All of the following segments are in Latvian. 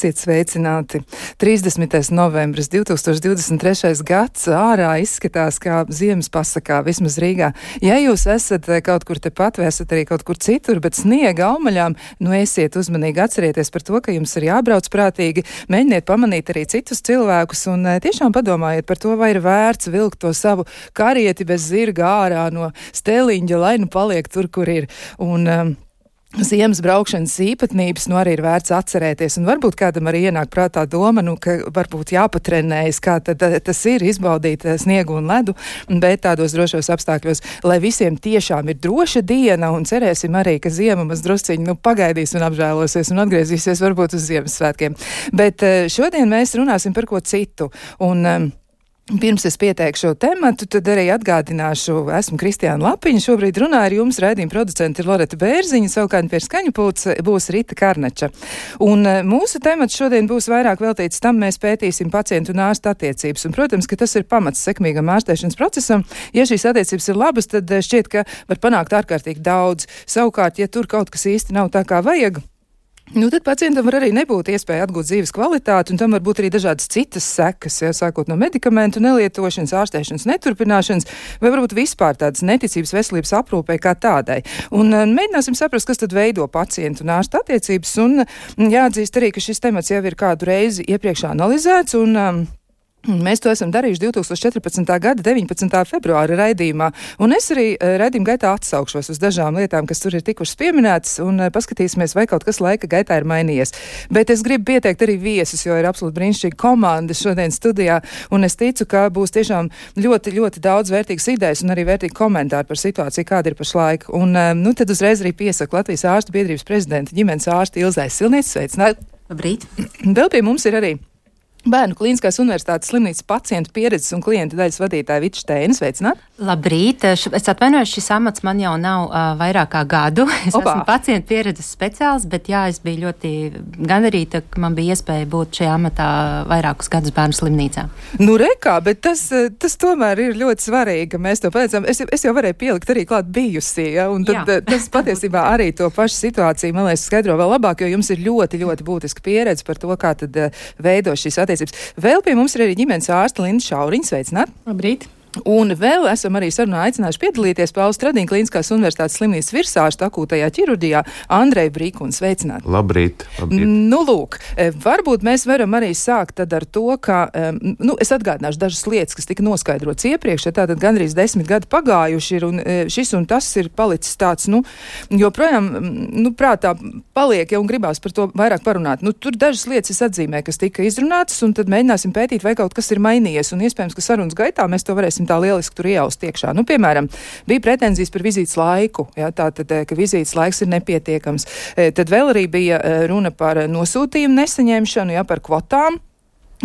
Esiet sveicināti! 30. novembris 2023. gads ārā izskatās kā ziemas pasakā, vismaz Rīgā. Ja jūs esat eh, kaut kur tepat vai esat arī kaut kur citur, bet sniega aumaļām, nu esiet uzmanīgi atcerieties par to, ka jums ir jābrauc prātīgi, mēģiniet pamanīt arī citus cilvēkus un eh, tiešām padomājiet par to, vai ir vērts vilkt to savu karieti bez zirga ārā no stēliņa, lai nu paliek tur, kur ir. Un, um, Ziemas braukšanas īpatnības nu, arī ir vērts atcerēties. Un varbūt kādam arī ienāk prātā doma, nu, ka varbūt jāpatrenējas, kā tad, eh, tas ir izbaudīt eh, sniegu un ledu, bet tādos drošos apstākļos, lai visiem tiešām ir droša diena un cerēsim arī, ka ziema maz drusciņi nu, pagaidīs un apžēlosies un atgriezīsies varbūt uz Ziemassvētkiem. Bet eh, šodien mēs runāsim par ko citu. Un, um, Pirms es pieteikšu tematu, tad arī atgādināšu, esmu Kristiāna Lapiņa. Šobrīd runāju ar jums, raidījuma producenti ir Loreta Bērziņa, savukārt pie skaņu pūts būs Rita Karneča. Un e, mūsu temats šodien būs vairāk veltīts tam, mēs pētīsim pacientu un ārstu attiecības. Un, protams, ka tas ir pamats sekmīgam ārstēšanas procesam. Ja šīs attiecības ir labas, tad e, šķiet, ka var panākt ārkārtīgi daudz. Savukārt, ja tur kaut kas īsti nav tā, kā vajag, Nu, tad pacientam var arī nebūt iespēja atgūt dzīves kvalitāti, un tam var būt arī dažādas citas sekas, ja, sākot no medikamentu nelietošanas, ārstēšanas neturpināšanas, vai varbūt vispār tādas neticības veselības aprūpē kā tādai. Un uh, mēģināsim saprast, kas tad veido pacientu un ārsta attiecības, un mm, jāatzīst arī, ka šis temats jau ir kādu reizi iepriekš analizēts, un um, Mēs to esam darījuši 2014. gada 19. februāra raidījumā, un es arī eh, raidījuma gaitā atsaukšos uz dažām lietām, kas tur ir tikušas pieminētas, un eh, paskatīsimies, vai kaut kas laika gaitā ir mainījies. Bet es gribu pieteikt arī viesus, jo ir absolūti brīnišķīga komanda šodien studijā, un es ticu, ka būs tiešām ļoti, ļoti daudz vērtīgas idejas un arī vērtīgi komentāri par situāciju, kāda ir pašlaik. Un, eh, nu, tad uzreiz arī piesaku Latvijas ārstu biedrības prezidenta ģimenes ārsta Ilzais Silnietis. Sveicināt! Labrīt! Vēl pie mums ir arī Bērnu Klīniskās universitātes slimnīcas pacientu pieredzes un klienta daļas vadītāja Vita Steina. Sveicināt! Labrīt! Es atvainojos, šis amats man jau nav uh, vairāk kā gadu. Es Opa. esmu pacientu pieredzes speciāls, bet jā, es biju ļoti gandarīta, ka man bija iespēja būt šajā amatā vairākus gadus bērnu slimnīcā. Nu, rekā, bet tas, tas tomēr ir ļoti svarīgi, ka mēs to pateicām. Es, es jau varēju pielikt arī klāt bijusi, ja? un tad, jā. tas patiesībā arī to pašu situāciju, man liekas, skaidro vēl labāk, jo jums ir ļoti, ļoti būtiska pieredze par to, kā tad veido šīs attiecības attiecības. Vēl pie mums ir arī ģimenes ārsta Linda Šauriņa. Sveicināt! Labrīt! Un vēl esam arī sarunā aicinājuši piedalīties Pāvils Stradīna Kliniskās universitātes slimnīcas virsārsta akūtajā ķirurģijā Andreju Brīkunu. Sveicināt! Labrīt! labrīt. Nu, lūk, e, varbūt mēs varam arī sākt ar to, ka, nu, es atgādināšu dažas lietas, kas tika noskaidrotas iepriekš, ja tātad gandrīz desmit gadi pagājuši ir, un e, šis un tas ir palicis tāds, nu, joprojām, nu, prātā paliek, ja un gribās par to vairāk parunāt. Nu, tur dažas lietas es atzīmēju, kas tika izrunātas, un tad mēģināsim pētīt, vai kaut kas ir mainījies, un iespējams, ka sarunas gaitā mēs to varēsim varēsim tā lieliski tur iejaust iekšā. Nu, piemēram, bija pretenzijas par vizītes laiku, jā, tātad, eh, ka vizītes laiks ir nepietiekams. Eh, tad vēl arī bija eh, runa par nosūtījumu nesaņemšanu, jā, par kvotām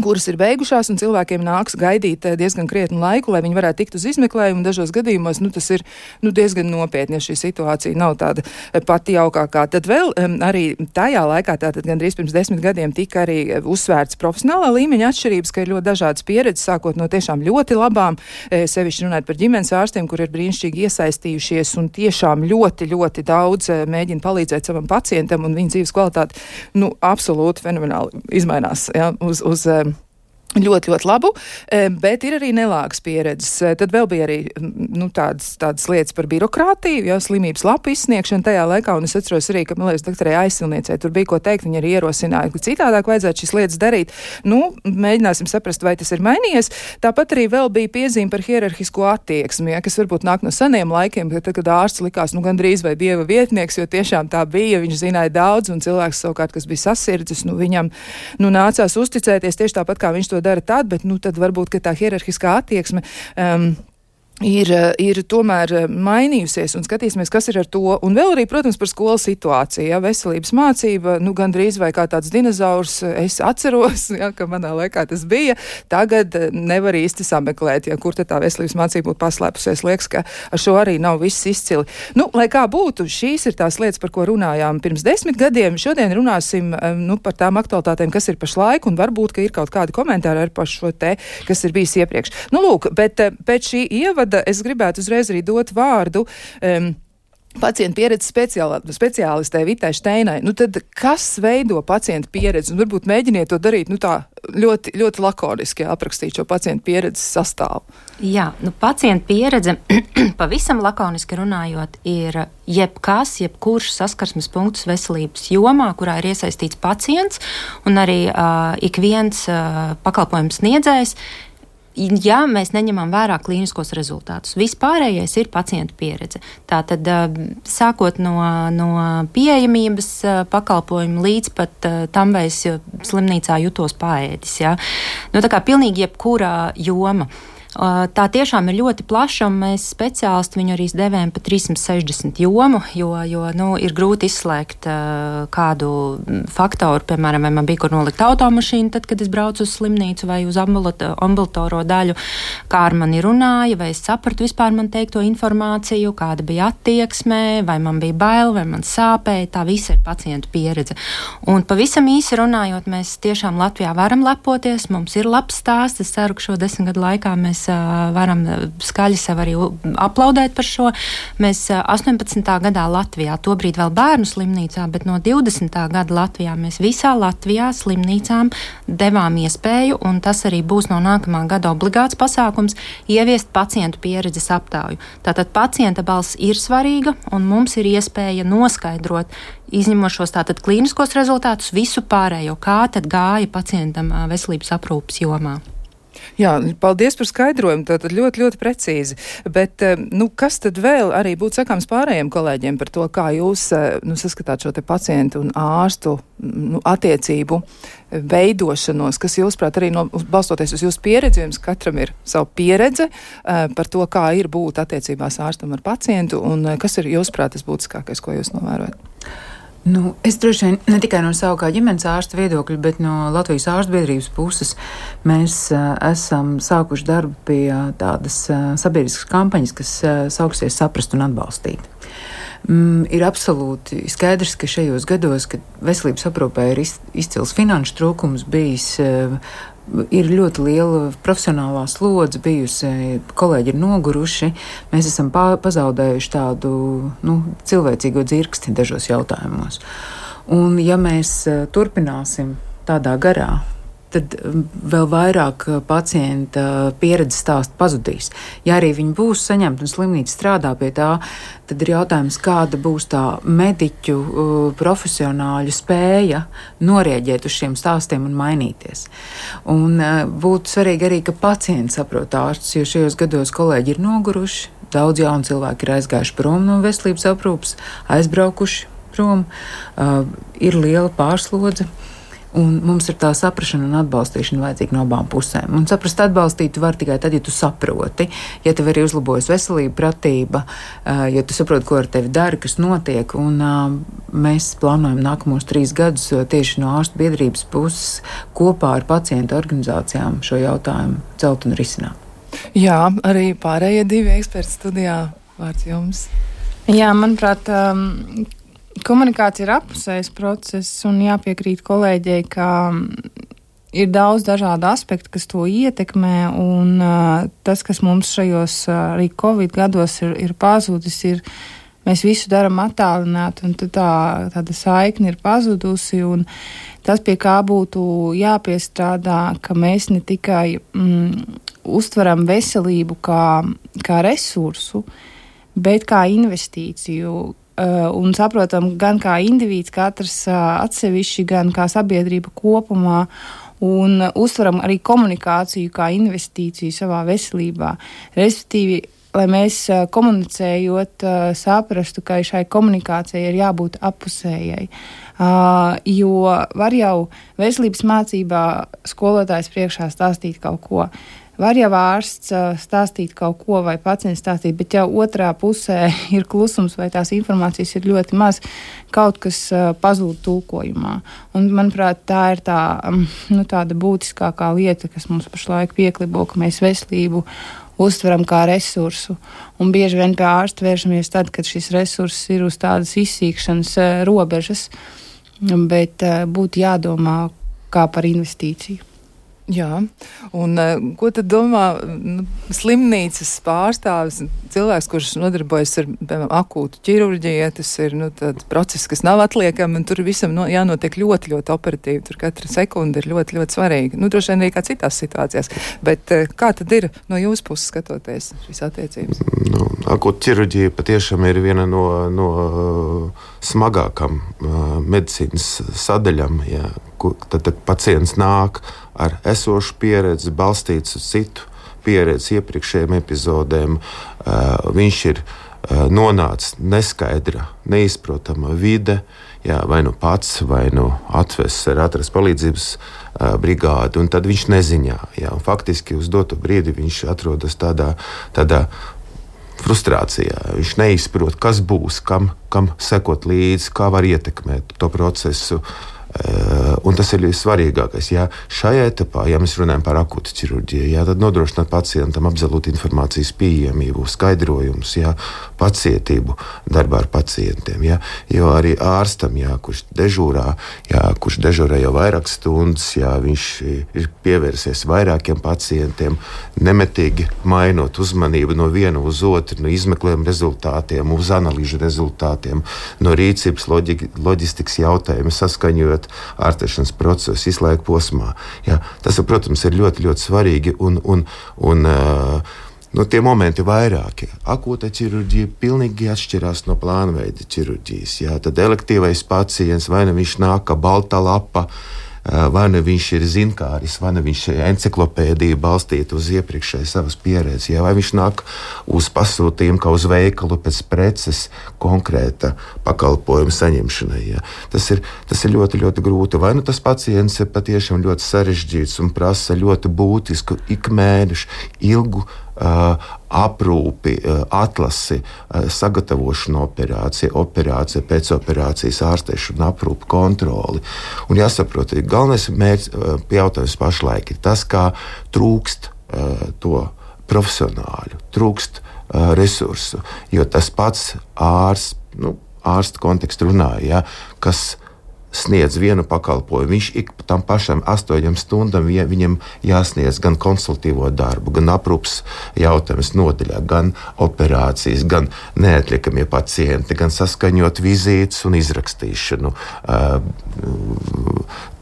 kuras ir beigušās, un cilvēkiem nāks gaidīt eh, diezgan krietnu laiku, lai viņi varētu tikt uz izmeklējumu. Dažos gadījumos nu, tas ir nu, diezgan nopietni, ja šī situācija nav tāda eh, pati jaukākā. Tad vēl arī tajā laikā, tātad gandrīz pirms desmit gadiem, tika arī eh, uzsvērts profesionālā līmeņa atšķirības, ka ir ļoti dažādas pieredzes, sākot no tiešām ļoti labām, sevišķi runājot par ģimenes ārstiem, kur ir brīnišķīgi iesaistījušies un tiešām ļoti, ļoti daudz mēģina palīdzēt savam pacientam, un viņa dzīves kvalitāte nu, absolūti fenomenāli izmainās ja, uz, uz Ļoti, ļoti labu, e, bet ir arī nelāgas pieredzes. E, tad vēl bija arī nu, tādas, tādas lietas par birokrātiju, jau slimības lapu izsniegšanu tajā laikā, un es atceros arī, ka, man liekas, doktorai aizsilniecei tur bija ko teikt, viņa arī ierosināja, ka citādāk vajadzētu šīs lietas darīt. Nu, mēģināsim saprast, vai tas ir mainījies. Tāpat arī vēl bija piezīme par hierarhisko attieksmi, ja, kas varbūt nāk no seniem laikiem, kad, kad ārsts likās, nu, gandrīz vai dieva vietnieks, jo tiešām tā bija, viņš zināja daudz, un cilvēks savukārt, kas bija sasirdzis, nu, viņam, nu, nācās uzticēties tieši tāpat, kā viņš to dara tad, bet nu, tad varbūt tā hierarhiskā attieksme. Um, ir, eh, ir tomēr eh, mainījusies un skatīsimies, kas ir ar to. Un vēl arī, protams, par skolu situāciju. Ja, veselības mācība, nu, gandrīz vai kā tāds dinozaurs, eh, es atceros, ja, ka manā laikā tas bija. Tagad nevar īsti sameklēt, ja, kur tā veselības mācība būtu paslēpusies. Liekas, ka ar šo arī nav viss izcili. Nu, lai kā būtu, šīs ir tās lietas, par ko runājām pirms desmit gadiem. Šodien runāsim nu, par tām aktualitātēm, kas ir pašlaik, un varbūt, ka ir kaut kādi komentāri ar par šo te, kas ir bijis iepriekš. Nu, lūk, bet pēc šī ievada vada, es gribētu uzreiz arī dot vārdu. Um, pacientu pieredzes speciālistē Vitai Steinai. Nu, tad kas veido pacientu pieredzi? Un varbūt mēģiniet to darīt nu, tā ļoti, ļoti lakoniski aprakstīt šo pacientu pieredzes sastāvu. Jā, nu, pacientu pieredze pavisam lakoniski runājot ir jebkas, jebkurš saskarsmes punkts veselības jomā, kurā ir iesaistīts pacients un arī uh, ik viens uh, pakalpojums sniedzējs ja mēs neņemam vērā klīniskos rezultātus. Vispārējais ir pacienta pieredze. Tātad, sākot no, no pieejamības pakalpojumu līdz pat tam, vai es slimnīcā jutos paēdis. Ja? Nu, tā kā pilnīgi jebkura joma. Tā tiešām ir ļoti plaša, un mēs speciālisti viņu arī devējam pa 360 jomu, jo, jo nu, ir grūti izslēgt kādu faktoru, piemēram, vai man bija kur nolikt automašīnu, tad, kad es braucu uz slimnīcu vai uz ambulatoro daļu, kā ar mani runāja, vai es sapratu vispār man teikto informāciju, kāda bija attieksme, vai man bija bail, vai man sāpēja. Tā visa ir pacientu pieredze. Un pavisam īsi runājot, mēs tiešām Latvijā varam lepoties, mums ir labs stāsts. Es ceru, ka šo desmit gadu laikā mēs varam skaļi sev arī aplaudēt par šo. Mēs 18. gadā Latvijā, tobrīd vēl bērnu slimnīcā, bet no 20. gada Latvijā mēs visā Latvijā slimnīcām devām iespēju, un tas arī būs no nākamā gada obligāts pasākums, ieviest pacientu pieredzes aptauju. Tātad pacienta balss ir svarīga, un mums ir iespēja noskaidrot, izņemot šos tātad klīniskos rezultātus, visu pārējo, kā tad gāja pacientam veselības aprūpas jomā. Jā, paldies par skaidrojumu. Tātad ļoti, ļoti precīzi. Bet, eh, nu, kas tad vēl arī būtu sakāms pārējiem kolēģiem par to, kā jūs eh, nu, saskatāt šo pacientu un ārstu nu, attiecību veidošanos, kas jūsuprāt arī no, balstoties uz jūsu pieredzi, jums katram ir savu pieredze par to, kā ir būt attiecībās ārstam ar pacientu un kas ir jūsuprāt tas būtiskākais, ko jūs novērojat? Nu, es droši vien ne tikai no savu kā ģimenes ārsta viedokļa, bet no Latvijas ārstu biedrības puses mēs uh, esam sākuši darbu pie uh, tādas uh, sabiedriskas kampaņas, kas uh, sauksies Saprast un atbalstīt. Mm, ir absolūti skaidrs, ka šajos gados, kad veselības aprūpē ir izcils finanšu trūkums bijis, uh, ir ļoti liela profesionālā slodze bijusi. Kolēģi ir noguruši. Mēs esam pazaudējuši tādu nu, cilvēcīgo dzirksti dažos jautājumos. Un, ja mēs eh, turpināsim tādā garā, tad um, vēl vairāk uh, pacienta pieredzes stāstu pazudīs. Ja arī viņi būs saņemti un slimnīca strādā pie tā, tad ir jautājums, kāda būs tā mediķu uh, profesionāļu spēja norēģēt uz šiem stāstiem un mainīties. Un uh, būtu svarīgi arī, ka pacients saprot ārstus, jo šajos gados kolēģi ir noguruši, daudz jaunu cilvēku ir aizgājuši prom no veselības aprūpas, aizbraukuši prom, uh, ir liela pārslodze. Un mums ir tā saprāšana un atbalstīšana vajadzīga no abām pusēm. Un saprast, atbalstīt var tikai tad, ja tu saproti, ja tev ir uzlabojusi veselība, pratība, ja tu saproti, ko ar tevi dara, kas notiek. Un, mēs plānojam nākamos trīs gadus tieši no ārstu biedrības puses kopā ar pacientu organizācijām šo jautājumu celt un risināt. Jā, arī pārējie divi eksperti studijā vārds jums. Jā, manuprāt, um, komunikācija ir apusējs process, un jāpiekrīt kolēģei, ka mm, ir daudz dažādu aspektu, kas to ietekmē, un uh, tas, kas mums šajos uh, arī Covid gados ir, ir pazudis, ir mēs visu darām attālināti, un tā, tāda saikne ir pazudusi. Tas, pie kā būtu jāpiestrādā, ka mēs ne tikai mm, uztveram veselību kā, kā resursu, bet kā investīciju, un saprotam gan kā indivīds, katrs uh, atsevišķi, gan kā sabiedrība kopumā. Un uztveram arī komunikāciju kā investīciju savā veselībā. Respektīvi, lai mēs komunicējot, saprastu, ka šai komunikācijai ir jābūt appusējai. Uh, jo var jau veselības mācībā skolotājs priekšā stāstīt kaut ko. Var jau ārsts stāstīt kaut ko, vai pacients stāstīt, bet jau otrā pusē ir klusums, vai tās informācijas ir ļoti maz, kaut kas pazūd tulkojumā. Un, manuprāt, tā ir tā, nu, tāda būtiskākā lieta, kas mums pašlaik pieklibo, ka mēs veselību uztveram kā resursu. Un bieži vien pie ārsta vēršamies tad, kad šis resurss ir uz tādas izsīkšanas robežas, bet būtu jādomā kā par investīciju. Jā, un uh, ko tad domā nu, slimnīcas pārstāvis, cilvēks, kurš nodarbojas ar piemēram, akūtu ķirurģiju, tas ir nu, process, kas nav atliekami, un tur visam no, jānotiek ļoti, ļoti operatīvi. Tur katra sekunde ir ļoti, ļoti svarīga. Nu, droši vien arī kā citās situācijās. Bet uh, kā tad ir no jūsu puses skatoties šīs attiecības? Nu, akūta ķirurģija patiešām ir viena no, no uh, smagākām medicīnas sadaļām. Ja, tad, tad pacients nāk ar esošu pieredzi, balstīts uz citu pieredzi, iepriekšējiem epizodēm. Uh, viņš ir uh, nonācis neskaidra, neizprotama vide, jā, vai nu pats, vai nu atvests ar atrast palīdzības uh, brigādi, un tad viņš neziņā. Jā, faktiski uz doto brīdi viņš atrodas tādā, tādā frustrācijā. Viņš neizprot, kas būs, kam, kam sekot līdzi, kā var ietekmēt to procesu. Uh, Eh, un tas ir svarīgākais. Jā. Šajā etapā, ja mēs runājam par akūtu ķirurģiju, jā, tad nodrošināt pacientam absolūti informācijas pieejamību, skaidrojumus, jā, pacietību darbā ar pacientiem. Jā. Jo arī ārstam, jā, kurš dežūrā, jā, kurš dežūrē jau vairāk stundas, jā, viņš ir pievērsies vairākiem pacientiem, nemetīgi mainot uzmanību no viena uz otru, no izmeklējuma rezultātiem, uz analīžu rezultātiem, no rīcības loģi loģistikas jautājumiem, saskaņojot ietekmēt ārstēšanas procesu izlaika posmā. Jā, tas, protams, ir ļoti, ļoti svarīgi. Un, un, un, uh, Nu, tie momenti ir vairāki. Akūta ķirurģija pilnīgi atšķirās no plānveida ķirurģijas. Jā. Tad elektīvais pacients vai nu viņš nāk kā balta lapa, uh, vai nu viņš ir zinkāris, vai nu viņš ir encyklopēdija balstīta uz iepriekšēju savas pieredzes, ja, vai viņš nāk uz pasūtījumu, kā uz veikalu pēc preces konkrēta pakalpojuma saņemšanai. Ja. Tas, ir, tas ir ļoti, ļoti grūti. Vai nu tas pacients ir patiešām ļoti sarežģīts un prasa ļoti būtisku ikmēnešu ilgu aprūpi, atlasi, sagatavošanu operācijai, operācija, pēcoperācijas ārstēšanu, aprūpi, kontroli. Un jāsaprot, galvenais mērķis, jautājums pašlaik ir tas, kā trūkst to profesionāļu, trūkst resursu. Jo tas pats ārsts, nu, ārsta kontekstā runāja, ja, kas sniedz vienu pakalpojumu. Viņš ik tam pašam astoņām stundām viņam jāsniedz gan konsultīvo darbu, gan aprūpas jautājumus nodaļā, gan operācijas, gan neatliekamie pacienti, gan saskaņot vizītes un izrakstīšanu.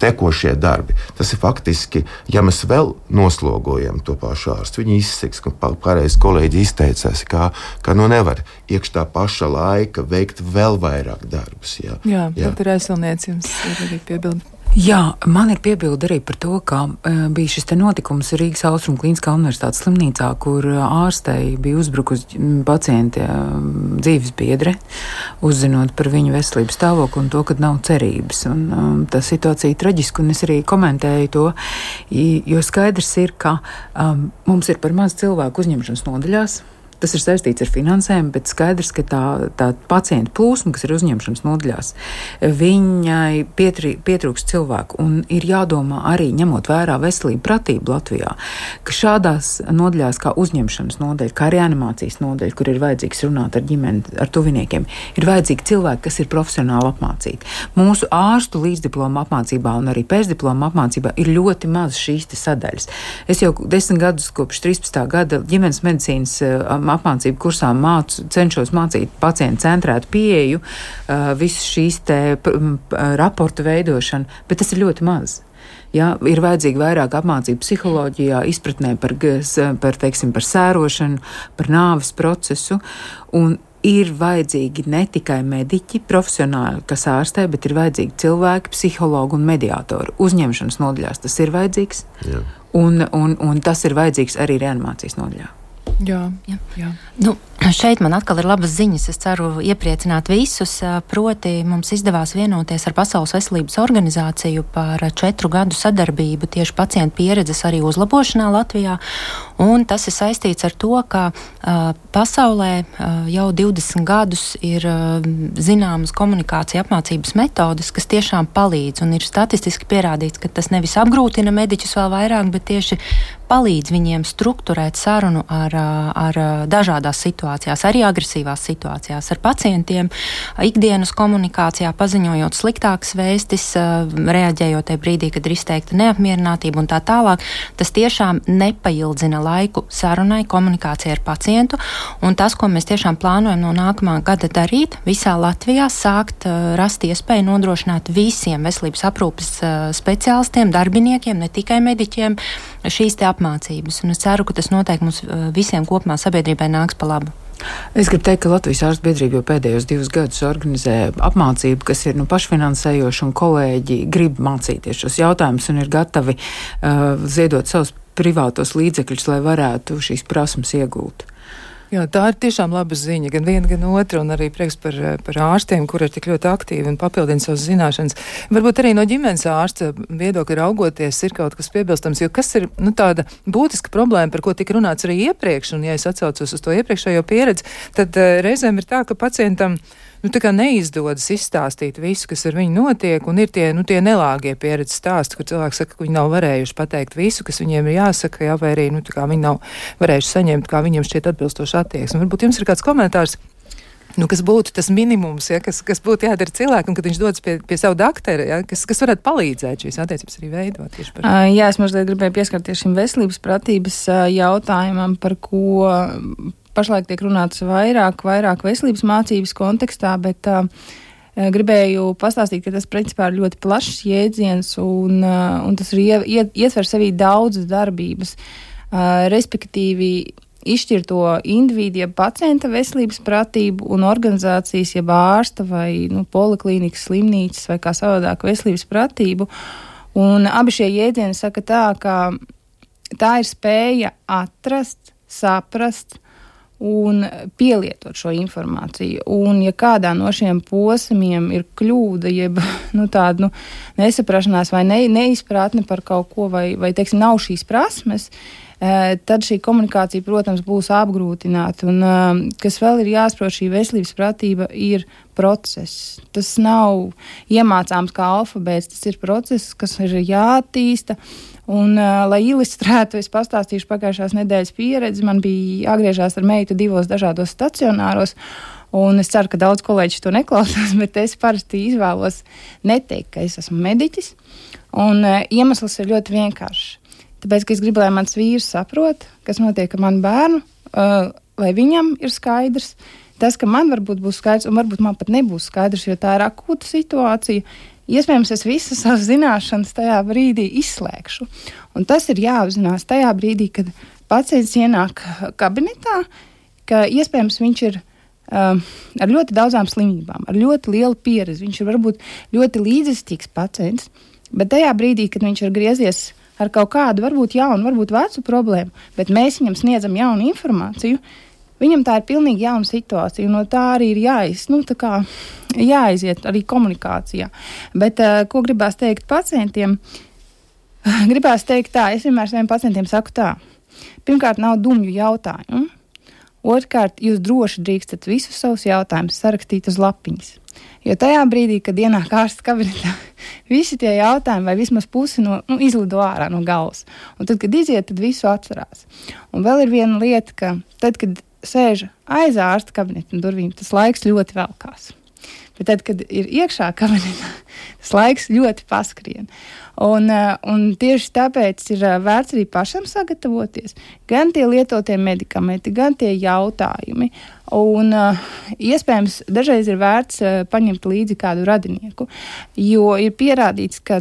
Tekošie darbi. Tas ir faktiski, ja mēs vēl noslogojam to pašu ārstu, viņi izsaka, ka pareizi kolēģi izteicās, ka, ka nu nevar iekš tā paša laika veikt vēl vairāk darbus. Jā, jā, jā. tā ir aizsilniecība jums ir arī piebildi? Jā, man ir piebilde arī par to, ka uh, bija šis notikums Rīgas Austrum Kliniskā universitātes slimnīcā, kur ārstei bija uzbrukusi pacienta uh, dzīves biedre, uzzinot par viņu veselības stāvokli un to, ka nav cerības. Un, um, tā situācija ir traģiska, un es arī komentēju to, jo skaidrs ir, ka um, mums ir par maz cilvēku uzņemšanas nodaļās. Tas ir saistīts ar finansēm, bet skaidrs, ka tā, tā pacientu plūsma, kas ir uzņemšanas nodaļās, viņai pietrī, pietrūks cilvēku. Un ir jādomā arī, ņemot vērā veselību pratību Latvijā, ka šādās nodaļās, kā uzņemšanas nodaļa, kā reanimācijas nodaļa, kur ir vajadzīgs runāt ar ģimeni, ar tuviniekiem, ir vajadzīgi cilvēki, kas ir profesionāli apmācīti. Mūsu ārstu līdzdiploma apmācībā un arī pēcdiploma apmācībā ir ļoti maz šīs sadaļas. Es jau desmit gadus kopš 13. gada ģimenes medicīnas apmācību kursā mācu, cenšos mācīt pacientu centrētu pieeju, visas šīs te raportu veidošanu, bet tas ir ļoti maz. Ja, ir vajadzīga vairāk apmācību psiholoģijā, izpratnē par, par, teiksim, par sērošanu, par nāves procesu. Un ir vajadzīgi ne tikai mediķi, profesionāli, kas ārstē, bet ir vajadzīgi cilvēki, psihologi un mediātori. Uzņemšanas nodaļās tas ir vajadzīgs, Jā. un, un, un tas ir vajadzīgs arī reanimācijas nodaļā. Jā, jā. jā. Nu, šeit man atkal ir labas ziņas. Es ceru iepriecināt visus. Proti, mums izdevās vienoties ar Pasaules veselības organizāciju par četru gadu sadarbību tieši pacientu pieredzes arī uzlabošanā Latvijā. Un tas ir saistīts ar to, ka uh, pasaulē uh, jau 20 gadus ir uh, zināmas komunikācija apmācības metodes, kas tiešām palīdz. Un ir statistiski pierādīts, ka tas nevis apgrūtina mediķus vēl vairāk, bet tieši palīdz viņiem strukturēt sarunu ar, ar dažādās situācijās, arī agresīvās situācijās ar pacientiem, ikdienas komunikācijā, paziņojot sliktākas vēstis, reaģējot tajā brīdī, kad ir izteikta neapmierinātība un tā tālāk. Tas tiešām nepaildzina laiku sarunai, komunikācijai ar pacientu, un tas, ko mēs tiešām plānojam no nākamā gada darīt, visā Latvijā sākt rast iespēju nodrošināt visiem veselības aprūpes speciālistiem, darbiniekiem, ne tikai mediķiem, šīs apmācības. Un es ceru, ka tas noteikti mums visiem kopumā sabiedrībai nāks pa labu. Es gribu teikt, ka Latvijas ārstu biedrība jau pēdējos divus gadus organizē apmācību, kas ir nu, pašfinansējoša, un kolēģi grib mācīties šos jautājumus un ir gatavi uh, ziedot savus privātos līdzekļus, lai varētu šīs prasmes iegūt. Jā, tā ir tiešām laba ziņa. Gan viena, gan otra, un arī prieks par, par ārstiem, kur ir tik ļoti aktīvi un papildina savas zināšanas. Varbūt arī no ģimenes ārsta viedokļa raugoties ir kaut kas piebilstams, jo kas ir nu, tāda būtiska problēma, par ko tika runāts arī iepriekš, un ja es atcaucos uz to iepriekšējo pieredzi, tad uh, reizēm ir tā, ka pacientam nu, neizdodas izstāstīt visu, kas ar viņu notiek, un ir tie, nu, tie nelāgie pieredzes stāsti, kur cilvēki saka, ka viņi nav varējuši pateikt visu, kas viņiem ir jāsaka, jā, vai arī nu, viņi nav varējuši saņemt, kā viņiem šķiet atbilstoši attieksme. Varbūt jums ir kāds komentārs. Nu, kas būtu tas minimums, ja, kas, kas būtu jādara cilvēkam, kad viņš dodas pie, pie savu doktora, ja, kas, kas varētu palīdzēt šīs attiecības arī veidot? Par... Jā, es mazliet gribēju pieskarties šim veselības pratības jautājumam, par ko pašlaik tiek runāts vairāk, vairāk veselības mācības kontekstā, bet uh, gribēju pastāstīt, ka tas principā ir ļoti plašs jēdziens un, uh, un tas ir ietver sevī daudzas darbības, uh, respektīvi izšķirt to individu, jeb pacienta veselības pratību un organizācijas, jeb ārsta vai nu, poliklīnikas, slimnīcas vai kā savādāk veselības pratību. Un abi šie jēdzieni saka tā, ka tā ir spēja atrast, saprast, un pielietot šo informāciju. Un, ja kādā no šiem posmiem ir kļūda, jeb nu, tāda nu, nesaprašanās vai ne, neizpratne par kaut ko, vai, vai teiksim, nav šīs prasmes, eh, tad šī komunikācija, protams, būs apgrūtināta. Un, eh, kas vēl ir jāsaprot, šī veselības pratība ir process. Tas nav iemācāms kā alfabēts, tas ir process, kas ir jāattīsta. Un, uh, lai ilustrētu, es pastāstīšu pagājušās nedēļas pieredzi. Man bija jāgriežās ar meitu divos dažādos stacionāros. Un es ceru, ka daudz kolēģi to neklausās, bet es parasti izvēlos neteikt, ka es esmu mediķis. Un uh, iemesls ir ļoti vienkāršs. Tāpēc, ka es gribu, lai mans vīrs saprot, kas notiek ar manu bērnu, uh, lai viņam ir skaidrs. Tas, ka man varbūt būs skaidrs, un varbūt man pat nebūs skaidrs, jo tā ir akūta situācija, Iespējams, es visas savas zināšanas tajā brīdī izslēgšu. Un tas ir jāapzinās tajā brīdī, kad pacients ienāk kabinetā, ka iespējams viņš ir um, ar ļoti daudzām slimībām, ar ļoti lielu pieredzi. Viņš ir varbūt ļoti līdzjūtīgs pacients, bet tajā brīdī, kad viņš ir griezies ar kaut kādu, varbūt jaunu, varbūt vecu problēmu, bet mēs viņam sniedzam jaunu informāciju, Viņam tā ir pilnīgi jauna situācija, un no tā arī ir jāiz, nu, kā, jāiziet arī komunikācijā. Bet uh, ko gribās teikt pacientiem? gribās teikt tā, es vienmēr saviem pacientiem saku tā. Pirmkārt, nav dumju jautājumu. Otrkārt, jūs droši drīkstat visus savus jautājumus sarakstīt uz lapiņas. Jo tajā brīdī, kad ienāk ārsta kabinetā, visi tie jautājumi, vai vismaz pusi no, nu, izlido ārā no galvas. Un tad, kad iziet, tad visu atcerās. Un vēl ir viena lieta, ka tad, kad sēž aiz ārsta kabineta durvīm, tas laiks ļoti velkās. Bet tad, kad ir iekšā kabinetā, tas laiks ļoti paskrien. Un, eh, un tieši tāpēc ir eh, vērts arī pašam sagatavoties. Gan tie lietotie medikamenti, gan tie jautājumi. Un, uh, iespējams, dažreiz ir vērts paņemt līdzi kādu radinieku, jo ir pierādīts, ka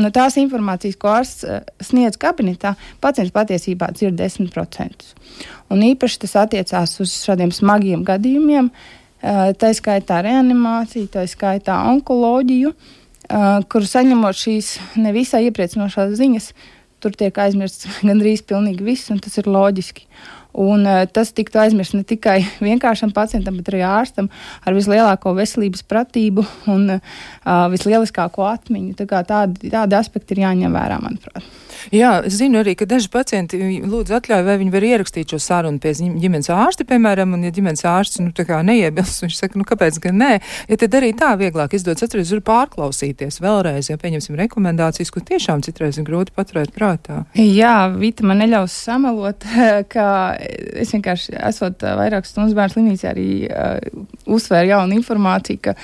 no tās informācijas, ko ārsts uh, sniedz kabinetā, pacients patiesībā dzird 10%. Un īpaši tas attiecās uz šādiem smagiem gadījumiem, uh, tā skaitā reanimāciju, tā skaitā onkoloģiju, uh, kur saņemot šīs nevisai iepriecinošās ziņas, tur tiek aizmirsts gandrīz pilnīgi viss, un tas ir loģiski. Un uh, tas tiktu aizmirsts ne tikai vienkāršam pacientam, bet arī ārstam ar vislielāko veselības pratību un uh, vislieliskāko atmiņu. Tā tādi, tādi aspekti ir jāņem vērā, manuprāt. Jā, es zinu arī, ka daži pacienti lūdzu atļauju, vai viņi var ierakstīt šo sarunu pie ģimenes ārsta, piemēram, un ja ģimenes ārsts, nu, neiebilst, viņš saka, nu, kāpēc gan nē, ja tad arī tā vieglāk izdodas, atceries, var pārklausīties vēlreiz, ja pieņemsim rekomendācijas, ko tiešām citreiz ir grūti paturēt prātā. Jā, Vita man neļaus samelot, ka es vienkārši esot vairāk stundas bērnu slimnīcā arī uh, uzsvēru jaunu informāciju, ka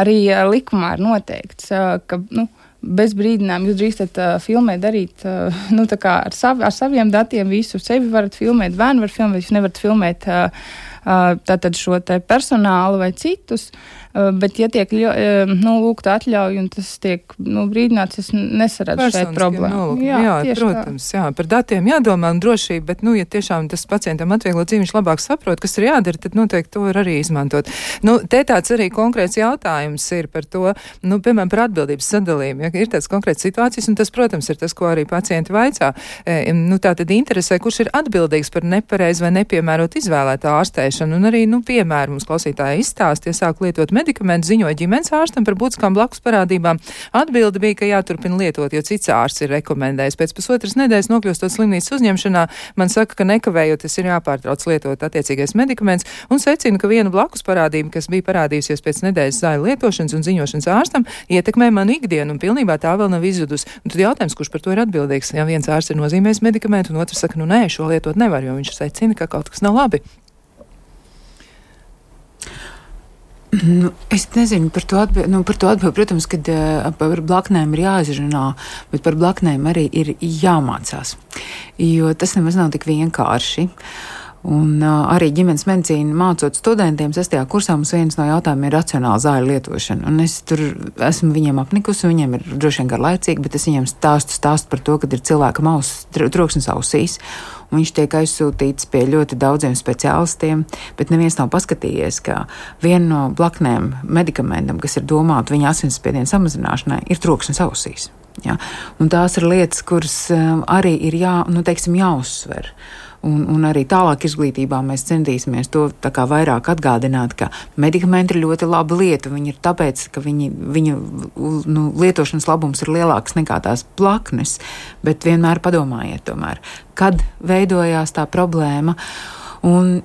arī uh, likumā ir noteikts, uh, ka, nu, bez brīdinājuma jūs drīkstat uh, filmēt, darīt uh, nu, ar, sav, ar saviem datiem visu. Sevi varat filmēt, bērnu var filmēt, jūs nevarat filmēt uh, uh, šo personālu vai citus. Uh, bet, ja tiek eh, nu, lūgta atļauja un tas tiek nu, brīdināts, es nesaredzu šeit problēmu. Jā, jā protams, tā. jā, par datiem jādomā un drošība, bet, nu, ja tiešām tas pacientam atvieglo dzīvi, viņš labāk saprot, kas ir jādara, tad noteikti to var arī izmantot. Nu, te tāds arī konkrēts jautājums ir par to, nu, piemēram, par atbildības sadalījumu. Ja ir tāds konkrēts situācijas, un tas, protams, ir tas, ko arī pacienti vaicā. E, nu, tā tad interesē, kurš ir atbildīgs par nepareizu vai nepiemērot izvēlētā ārstēšanu, un arī, nu, piemēru mums klausītāji izstāst, ja sāk lietot medicīnu medikamentu ziņoja ģimenes ārstam par būtiskām blakus parādībām. Atbilde bija, ka jāturpina lietot, jo cits ārsts ir rekomendējis. Pēc pusotras nedēļas nokļūstot slimnīcas uzņemšanā, man saka, ka nekavējoties ir jāpārtrauc lietot attiecīgais medikaments un secina, ka viena blakus parādība, kas bija parādījusies pēc nedēļas zāļu lietošanas un ziņošanas ārstam, ietekmē manu ikdienu un pilnībā tā vēl nav izzudusi. Un tad jautājums, kurš par to ir atbildīgs? Ja viens ārsts ir nozīmējis medikamentu, un otrs saka, nu nē, šo lietot nevar, jo viņš secina, ka kaut kas nav labi. Nu, es nezinu par to atbildi. Nu, par to atbildi, protams, ka uh, par blaknēm ir jāizrunā, bet par blaknēm arī ir jāmācās. Jo tas nemaz nav tik vienkārši. Un, uh, arī ģimenes medicīna mācot studentiem, sestajā kursā mums viens no jautājumiem ir racionāla zāļu lietošana. Un es tur esmu viņiem apnikusi, viņiem ir droši vien garlaicīgi, bet es viņiem stāstu, stāstu par to, ka ir cilvēkam auss, troksnis ausīs. Viņš tiek aizsūtīts pie ļoti daudziem speciālistiem, bet neviens nav paskatījies, ka viena no blaknēm medikamentam, kas ir domāta viņa asinsspiediena samazināšanai, ir troksnis ausīs. Ja? Un tās ir lietas, kuras um, arī ir jā, nu, teiksim, jāuzsver. Un, un arī tālāk izglītībā mēs centīsimies to vairāk atgādināt, ka medikamenti ir ļoti laba lieta. Viņi ir tāpēc, ka viņi, viņu nu, lietošanas labums ir lielāks nekā tās plaknes, bet vienmēr padomājiet, tomēr, kad veidojās tā problēma. Un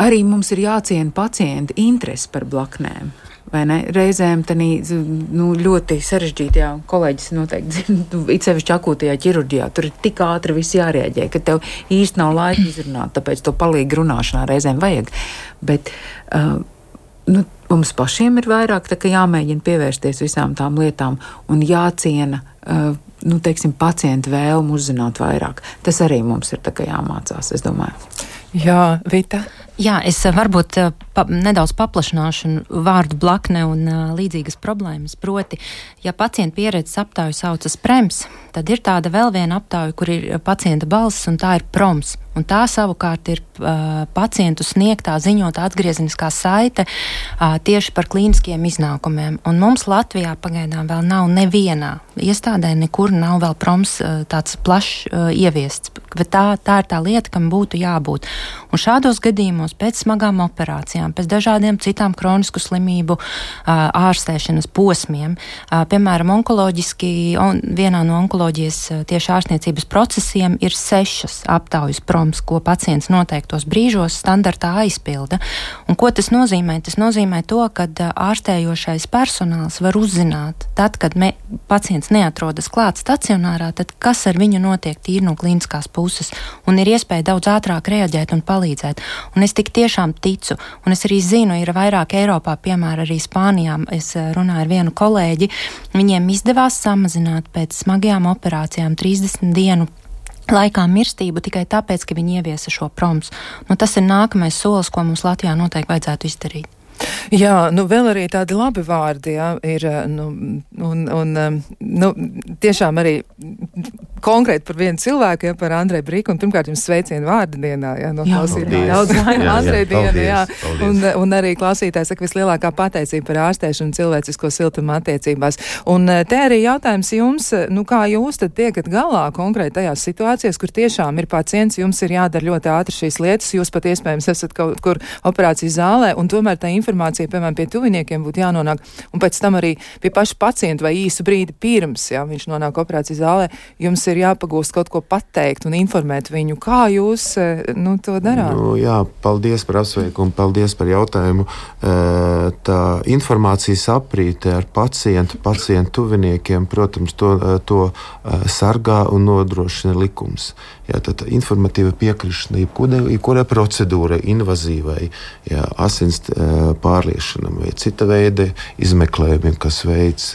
arī mums ir jāciena pacienta interesi par blaknēm. Reizēm tā nu, ļoti sarežģītajā, kolēģis noteikti zina, nu, it sevišķi akūtajā ķirurģijā, tur ir tik ātri viss jārēģē, ka tev īsti nav laika izrunāt, tāpēc to palīgi runāšanā reizēm vajag. Bet, uh, nu, mums pašiem ir vairāk jāmēģina pievērsties visām tām lietām un jāciena. Uh, nu, teiksim, pacientu vēlmu uzzināt vairāk. Tas arī mums ir jāmācās, es domāju. Jā, Vita. Jā, es eh, varbūt eh, pa, nedaudz paplašināšu vārdu blakne un uh, līdzīgas problēmas. Proti, ja pacienta pieredzes aptauju saucas prems, tad ir tāda vēl viena aptauja, kur ir pacienta balss, un tā ir proms. Un tā savukārt ir uh, pacientu sniegtā ziņotā atgriezeniskā saite uh, tieši par klīniskiem iznākumiem. Un mums Latvijā pagaidām vēl nav nevienā iestādē, nekur nav vēl proms uh, tāds plašs uh, ieviests. Bet tā, tā ir tā lieta, kam būtu jābūt. Un šādos gadījumos pēc smagām operācijām, pēc dažādiem citām kronisku slimību ārstēšanas posmiem, piemēram, onkoloģiski, on, vienā no onkoloģijas tieši ārstniecības procesiem ir sešas aptaujas proms ko pacients noteiktos brīžos standartā aizpilda. Un ko tas nozīmē? Tas nozīmē to, ka ārstējošais personāls var uzzināt, tad, kad me, pacients neatrodas klāt stacionārā, tad kas ar viņu notiek tīri no klīniskās puses, un ir iespēja daudz ātrāk reaģēt un palīdzēt. Un es tik tiešām ticu, un es arī zinu, ir vairāk Eiropā, piemēram, arī Spānijā. Es runāju ar vienu kolēģi, viņiem izdevās samazināt pēc smagajām operācijām 30 dienu laikā mirstību tikai tāpēc, ka viņi ieviesa šo proms. Nu, tas ir nākamais solis, ko mums Latvijā noteikti vajadzētu izdarīt. Jā, nu vēl arī tādi labi vārdi, jā, ir, nu, un, un, nu, tiešām arī konkrēti par vienu cilvēku, ja par Andreju Brīku, pirmkārt jums sveicienu vārdu dienā, ja, no klausītājiem. Daudz laimē Andreju dienu, jā. Paldies. Un, un arī klausītājs saka vislielākā pateicība par ārstēšanu cilvēcisko siltumu attiecībās. Un eh, te arī jautājums jums, eh, nu kā jūs tad tiekat galā konkrēti tajās situācijās, kur tiešām ir pacients, jums ir jādara ļoti ātri šīs lietas, jūs pat iespējams esat kaut kur operācijas zālē, un tomēr tā informācija, piemēram, pie tuviniekiem būtu jānonāk, un pēc tam arī pie paša pacienta vai īsu brīdi pirms, ja viņš nonāk operācijas zālē, jums ir jāpagūst kaut ko pateikt un informēt viņu. Kā jūs e, nu, to darāt? Nu, jā, paldies par apsveikumu, paldies par jautājumu. E, tā informācijas aprīte ar pacientu, pacientu tuviniekiem, protams, to, e, to sargā un nodrošina likums. Jā, tad informatīva piekrišana jebkurai procedūrai, invazīvai, jā, asins pārliešanam vai cita veida izmeklējumiem, kas veids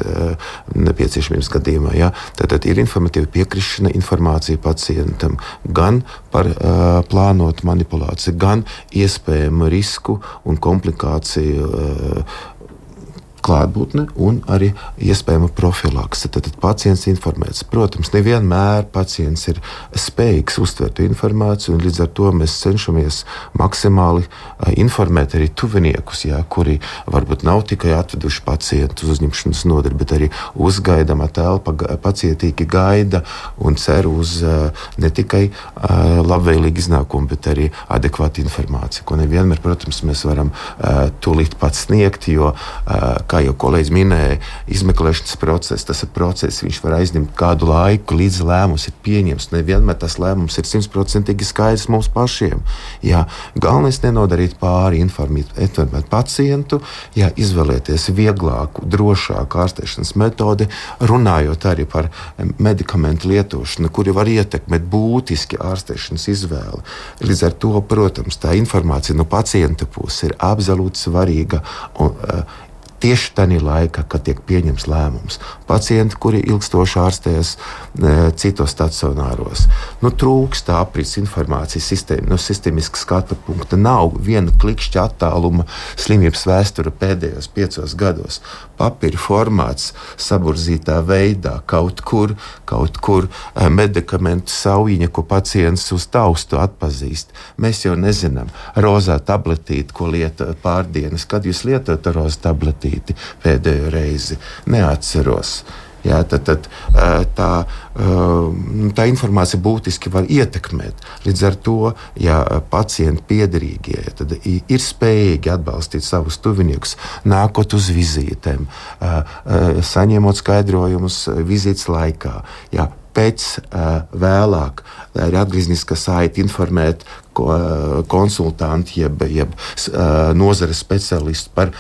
nepieciešamības gadījumā. Jā. Tad, tad ir informatīva piekrišana, informācija pacientam gan par uh, plānotu manipulāciju, gan iespējamu risku un komplikāciju. Uh, klātbūtne un arī iespējama profilakse. Tad, tad pacients informēts. Protams, nevienmēr pacients ir spējīgs uztvert informāciju, un līdz ar to mēs cenšamies maksimāli informēt arī tuviniekus, jā, kuri varbūt nav tikai atveduši pacientu uz uzņemšanas nodaļu, bet arī uzgaidāmā telpa pacietīgi gaida un cer uz ne tikai labvēlīgu iznākumu, bet arī adekvātu informāciju, ko nevienmēr, protams, mēs varam tūlīt pat sniegt, jo, kā kā jau kolēģis minēja, izmeklēšanas process, tas ir process, viņš var aizņemt kādu laiku, līdz lēmums ir pieņemts. Nevienmēr tas lēmums ir simtprocentīgi skaidrs mums pašiem. Jā, galvenais ir nenodarīt pāri, informēt, informēt pacientu, jā, izvēlēties vieglāku, drošāku ārstēšanas metodi, runājot arī par medikamentu lietošanu, kuri var ietekmēt būtiski ārstēšanas izvēli. Līdz ar to, protams, tā informācija no pacienta puses ir absolūti svarīga. Un, uh, tieši tajā laikā, kad tiek pieņemts lēmums. Pacienti, kuri ilgstoši ārstējas e, citos stacionāros, nu, trūkst aprits informācijas sistēma, no sistēmiska skatu punkta. Nav viena klikšķa attāluma slimības vēsture pēdējos piecos gados. Papīra formāts, saburzītā veidā, kaut kur, kaut kur e, medikamentu saujiņa, ko pacients uz taustu atpazīst. Mēs jau nezinām, rozā tabletīte, ko lieta pārdienas, kad jūs lietojat rozā tabletīti rakstīti pēdējo reizi. Neatceros. Jā, tad, tad tā, tā informācija būtiski var ietekmēt. Līdz ar to, ja pacienti piederīgie ja, ir spējīgi atbalstīt savus tuviniekus, nākot uz vizītēm, saņemot skaidrojumus vizītes laikā, ja, pēc, vēlāk, ir atgriezniska saite informēt konsultanti, jeb, jeb nozares speciālisti par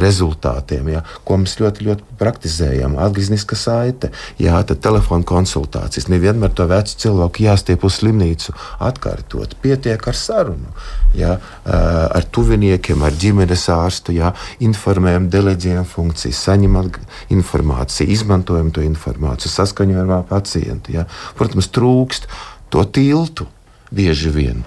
rezultātiem, ja, ko mēs ļoti, ļoti praktizējam. Atgriezniska saite, jā, tad telefona konsultācijas. Nevienmēr to vecu cilvēku jāstiep uz slimnīcu atkārtot. Pietiek ar sarunu, jā, ar tuviniekiem, ar ģimenes ārstu, jā, informējam, deleģējam funkcijas, saņemam informāciju, izmantojam to informāciju, saskaņojam ar pacientu. Jā. Protams, trūkst to tiltu bieži vien.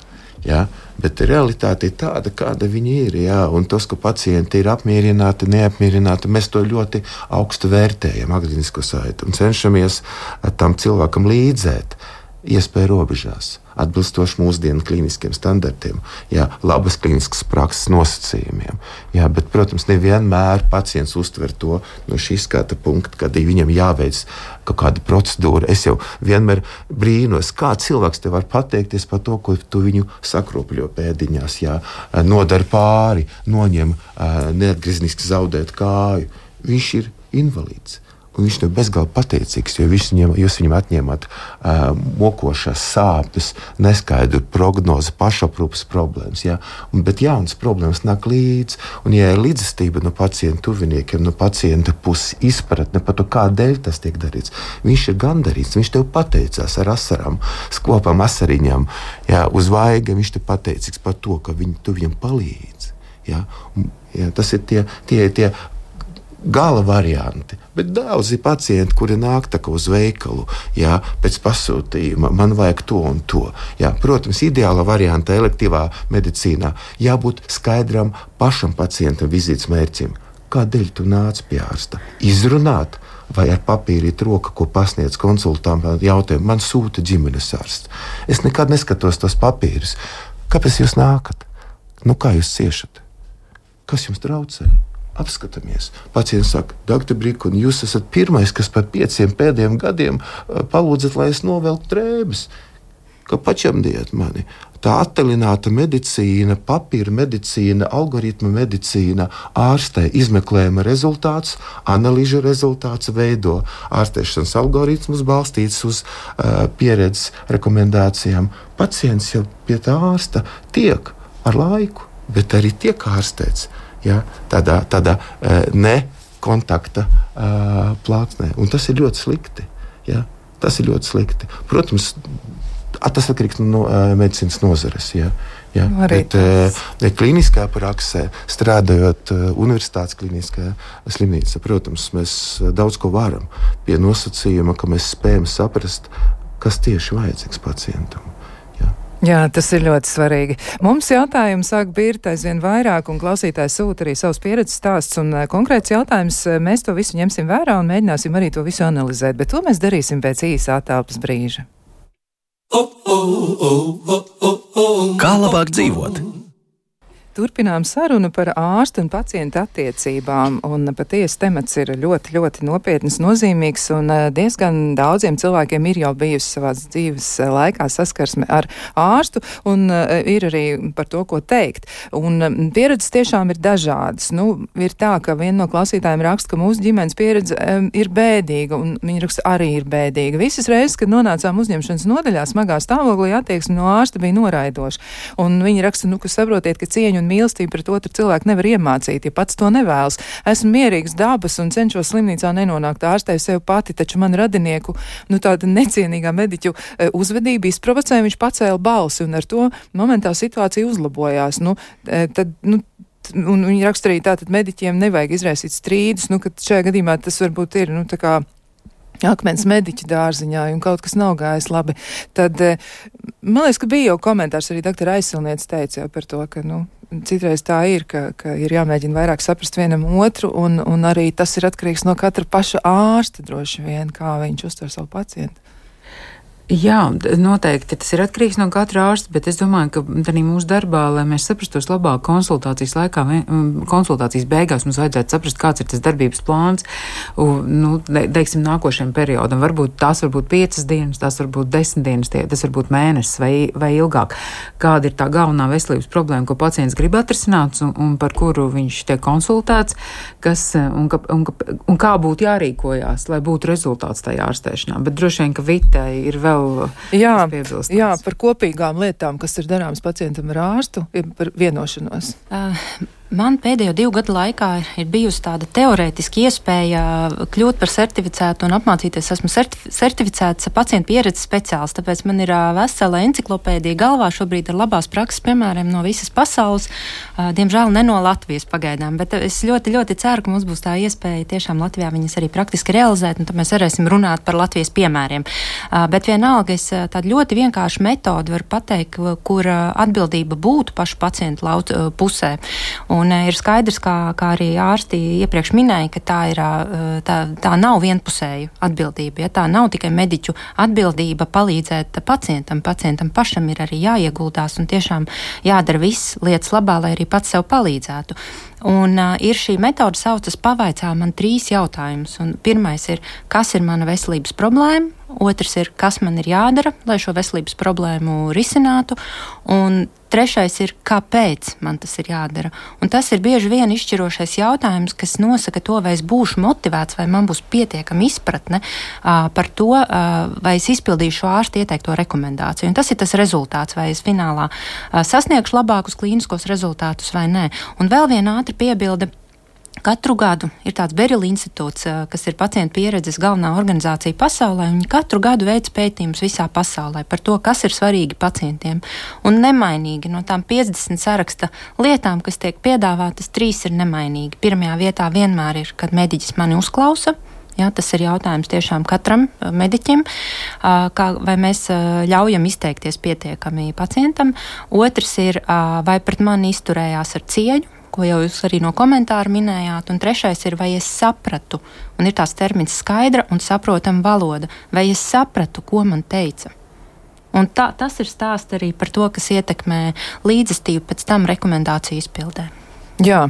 Ja? Bet realitāte ir tāda, kāda viņi ir. Jā, un tas, ka pacienti ir apmierināti, neapmierināti, mēs to ļoti augstu vērtējam, agrīnisko saiti, un cenšamies tam cilvēkam līdzēt iespēju robežās atbilstoši mūsdienu klīniskiem standartiem, jā, labas klīniskas prakses nosacījumiem. Jā, bet, protams, nevienmēr pacients uztver to no šī skata punkta, kad viņam jāveic kaut kāda procedūra. Es jau vienmēr brīnos, kā cilvēks te var pateikties par to, ko tu viņu sakropļo pēdiņās, jā, nodara pāri, noņem neatgriezniski zaudēt kāju. Viņš ir invalīds. Viņš ir bezgalīgi pateicīgs, jo viņam, jūs viņam atņēmat uh, mokošās sāpes, neskaidru prognozi, pašaprūpas problēmas. Ja? Un, bet jaunas problēmas nāk līdzi. Un, ja ir līdzestība no pacienta tuviniekiem, no pacienta puses izpratne par to, kādēļ tas tiek darīts, viņš ir gandarīts. Viņš tev pateicās ar asarām, skopām asariņām, ja? uz vaiga. Viņš tev pateicīgs par to, ka viņ, tu viņam palīdzi. Ja? Un, ja, tas ir tie, tie, tie gala varianti. Bet daudzi pacienti, kuri nāk uz veikalu, jā, pēc pasūtījuma, man vajag to un to. Jā, protams, ideāla varianta elektīvā medicīnā jābūt skaidram pašam pacientam vizītes mērķim. Kādēļ tu nāc pie ārsta? Izrunāt, vai ar papīrīt roka, ko pasniedz konsultantam, jautājumu. Man sūta ģimenes ārsts. Es nekad neskatos tos papīrus. Kāpēc jūs nākat? Nu, kā jūs ciešat? Kas jums traucē? Apskatāmies. Pacients saka, doktor Brīsīs, jūs esat pirmais, kas par pieciem pēdējiem gadiem palūdzat, lai es novelku drēbes. Kā pačamdiet mani? Tā attālināta medicīna, papīra medicīna, algoritma medicīna ārstē izmeklējuma rezultāts, analīžu rezultāts veido ārstēšanas algoritmus balstīts uz uh, pieredzes rekomendācijām. Pacients jau pie tā ārsta tiek ar laiku, bet arī tiek ārstēts ja, tādā, tādā uh, nekontakta uh, plāksnē. Un tas ir ļoti slikti. Ja. Tas ir ļoti slikti. Protams, tas atkarīgs no uh, medicīnas nozares. Ja. Ja, bet uh, kliniskā praksē, strādājot universitātes kliniskajā slimnīcā, protams, mēs daudz ko varam pie nosacījuma, ka mēs spējam saprast, kas tieši vajadzīgs pacientam. Jā, tas ir ļoti svarīgi. Mums jautājums sāk birt aizvien vairāk, un klausītājs sūta arī savus pieredzes stāsts, un uh, konkrēts jautājums mēs to visu ņemsim vērā un mēģināsim arī to visu analizēt, bet to mēs darīsim pēc īsa attālpas brīža. Kā labāk dzīvot? Turpinām sarunu par ārstu un pacientu attiecībām, un patiesi temats ir ļoti, ļoti nopietns, nozīmīgs, un eh, diezgan daudziem cilvēkiem ir jau bijusi savās dzīves eh, laikā saskarsme ar ārstu, un uh, ir arī par to, ko teikt. Un um, pieredzes tiešām ir dažādas. Nu, ir tā, ka viena no klausītājiem raksta, ka mūsu ģimenes pieredze um, ir bēdīga, un viņa raksta arī ir bēdīga. Visas reizes, kad nonācām uzņemšanas nodaļā, smagā stāvoklī attieksme no ārsta bija noraidoša. Un viņi raksta, nu, ka saprotiet, ka cieņu un mīlestību pret otru cilvēku nevar iemācīt, ja pats to nevēlas. Esmu mierīgs dabas un cenšos slimnīcā nenonākt ārstē sev pati, taču man radinieku, nu tāda necienīgā mediķu e, uzvedība izprovocēja, viņš pacēla balsi un ar to momentā situācija uzlabojās. Nu, e, tad, nu, Un viņi raksturīja, ka mediķiem nevajag izraisīt strīdus, nu, ka šajā gadījumā tas varbūt ir, nu, tā kā akmens mediķu dārziņā un kaut kas nav gājis labi, tad e, man liekas, ka bija jau komentārs arī doktora aizsilniece teica jau par to, ka, nu, citreiz tā ir, ka, ka ir jāmēģina vairāk saprast vienam otru, un, un arī tas ir atkarīgs no katra paša ārsta droši vien, kā viņš uztver savu pacientu. Jā, noteikti tas ir atkarīgs no katra ārsta, bet es domāju, ka arī mūsu darbā, lai mēs saprastos labāk konsultācijas laikā, konsultācijas beigās mums vajadzētu saprast, kāds ir tas darbības plāns, nu, teiksim, nākošajam periodam. Varbūt tās var būt piecas dienas, tās var būt desmit dienas, tie, tas var būt mēnesis vai, vai ilgāk. Kāda ir tā galvenā veselības problēma, ko pacients grib atrisināt un, un par kuru viņš tiek konsultēts, kas, un, ka, un, un kā būtu jārīkojās, lai būtu rezultāts tajā ārstēšanā. Bet droši vien, ka Vitai ir vēl vēl jā, jā, par kopīgām lietām, kas ir darāmas pacientam ar ārstu, ir par vienošanos. Uh, Man pēdējo divu gadu laikā ir bijusi tāda teorētiska iespēja kļūt par certificētu un apmācīties. Esmu certif certificēts pacientu pieredzes speciālists, tāpēc man ir vesela enciklopēdija galvā šobrīd ar labās prakses piemēriem no visas pasaules. Diemžēl ne no Latvijas pagaidām, bet es ļoti, ļoti ceru, ka mums būs tā iespēja tiešām Latvijā viņas arī praktiski realizēt, un tad mēs varēsim runāt par Latvijas piemēriem. Bet vienalga es tādu ļoti vienkāršu metodu varu pateikt, kur atbildība būtu pašu pacientu pusē. Un Un eh, ir skaidrs, kā, kā arī ārsti iepriekš minēja, ka tā, ir, eh, tā, tā nav vienpusēja atbildība. Ja? Tā nav tikai mediķu atbildība palīdzēt pacientam. Pacientam pašam ir arī jāieguldās un tiešām jādara viss lietas labā, lai arī pats sev palīdzētu. Un uh, ir šī metode, saucas pavaicā man trīs jautājumus. Pirmais ir, kas ir mana veselības problēma? Otrs ir, kas man ir jādara, lai šo veselības problēmu risinātu. Un trešais ir, kāpēc man tas ir jādara. Un tas ir bieži vien izšķirošais jautājums, kas nosaka to, vai es būšu motivēts, vai man būs pietiekama izpratne uh, par to, uh, vai es izpildīšu ārsta ieteikto rekomendāciju. Un tas ir tas rezultāts, vai es finālā uh, sasniegšu labākus klīniskos rezultātus vai nē. Un vēl viena ātra piebilde. Katru gadu ir tāds Berila institūts, eh, kas ir pacientu pieredzes galvenā organizācija pasaulē. Viņi katru gadu veic pētījumus visā pasaulē par to, kas ir svarīgi pacientiem. Un nemainīgi no tām 50 saraksta lietām, kas tiek piedāvātas, trīs ir nemainīgi. Pirmajā vietā vienmēr ir, kad mediķis mani uzklausa. Ja, tas ir jautājums tiešām katram eh, mediķim, kā, vai mēs ļaujam izteikties pietiekami pacientam. Otrs ir, vai pret mani izturējās ar cieņu, ko jau jūs arī no komentāra minējāt, un trešais ir, vai es sapratu, un ir tās termins skaidra un saprotama valoda, vai es sapratu, ko man teica. Un tā, tas ir stāsts arī par to, kas ietekmē līdzestību pēc tam rekomendāciju izpildē. Jā,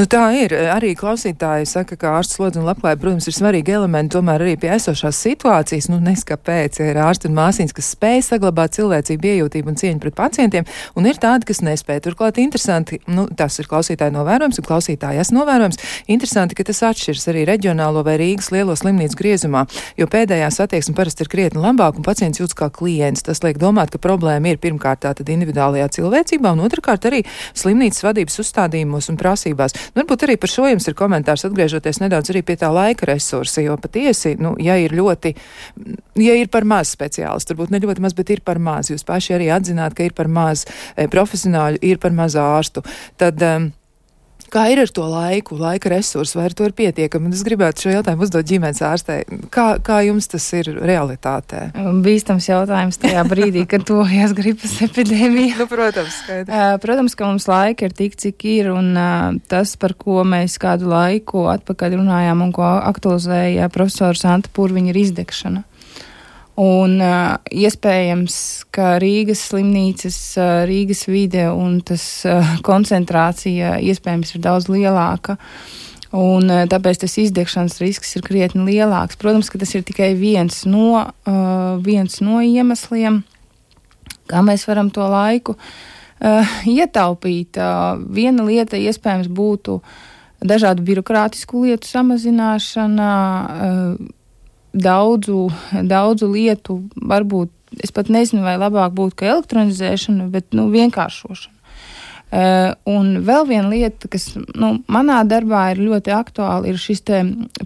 nu tā ir. Arī klausītāji saka, ka ārsts slodzi un labklājība, protams, ir svarīgi elementi tomēr arī pie esošās situācijas. Nu, neskapēc ir ārsti un māsīņas, kas spēj saglabāt cilvēcību, iejūtību un cieņu pret pacientiem, un ir tādi, kas nespēja. Turklāt interesanti, nu, tas ir klausītāji novērojums un klausītāji esmu novērojums. Interesanti, ka tas atšķiras arī reģionālo vai Rīgas lielo slimnīcu griezumā, jo pēdējā attieksme parasti ir krietni labāka un pacients jūtas kā klients. Tas liek domāt, ka problēma ir pirmkārt tātad individuālajā cilvēcībā un otrkārt arī slimnīcas vadības uzstādījumos un prasībās. Nu, varbūt arī par šo jums ir komentārs, atgriežoties nedaudz arī pie tā laika resursa, jo patiesi, nu, ja ir ļoti, ja ir par maz speciālistu, varbūt ne ļoti maz, bet ir par maz, jūs paši arī atzināt, ka ir par maz e, profesionāļu, ir par maz ārstu, tad. Um, Kā ir ar to laiku, laika resursu, vai ar to ir pietiekami? Es gribētu šo jautājumu uzdot ģimenes ārstei. Kā, kā jums tas ir realitātē? Bīstams jautājums tajā brīdī, kad tojas gripas epidēmija. nu, protams, skaidrs. Protams, ka mums laika ir tik, cik ir, un tas, par ko mēs kādu laiku atpakaļ runājām un ko aktualizēja profesors Anta Purviņa, ir izdegšana. Un uh, iespējams, ka Rīgas slimnīcas, uh, Rīgas vide un tas uh, koncentrācija iespējams ir daudz lielāka. Un, uh, tāpēc tas izdegšanas risks ir krietni lielāks. Protams, ka tas ir tikai viens no, uh, viens no iemesliem, kā mēs varam to laiku uh, ietaupīt. Uh, viena lieta iespējams būtu dažādu birokrātisku lietu samazināšana. Uh, daudzu, daudzu lietu, varbūt es pat nezinu, vai labāk būtu ka elektronizēšana, bet nu, vienkāršošana. Uh, un vēl viena lieta, kas nu, manā darbā ir ļoti aktuāla, ir šis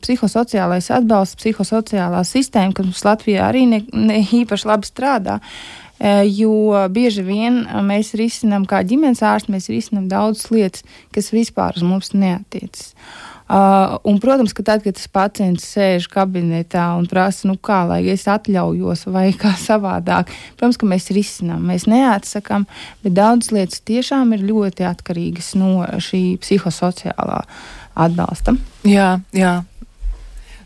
psihosociālais atbalsts, psihosociālā sistēma, kas mums Latvijā arī ne, ne īpaši labi strādā. Uh, jo bieži vien mēs risinām, kā ģimenes ārsti, mēs risinām daudzas lietas, kas vispār uz mums neatiecas. Uh, Uh, un, protams, ka tad, kad tas pacients sēž kabinetā un prasa, nu kā lai es atļaujos vai kā savādāk, protams, ka mēs risinām, mēs neatsakām, bet daudzas lietas tiešām ir ļoti atkarīgas no šī psihosociālā atbalsta. Jā, jā.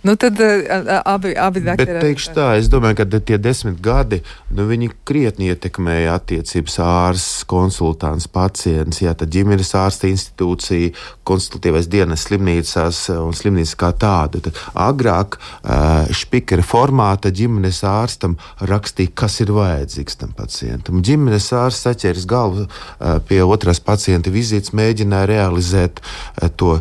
Nu, tad uh, abi, abi. Bet teikšu tā, es domāju, ka tie desmit gadi, nu, krietni ietekmēja attiecības ārsts, konsultants, pacients, jā, tad ģimenes ārsta institūcija, konsultatīvais dienas slimnīcās un slimnīcas kā tāda. Tad agrāk uh, špikera formāta ģimenes ārstam rakstīja, kas ir vajadzīgs tam pacientam. Ģimenes ārsts saķēris galvu pie otrās pacienta vizītes, mēģināja realizēt to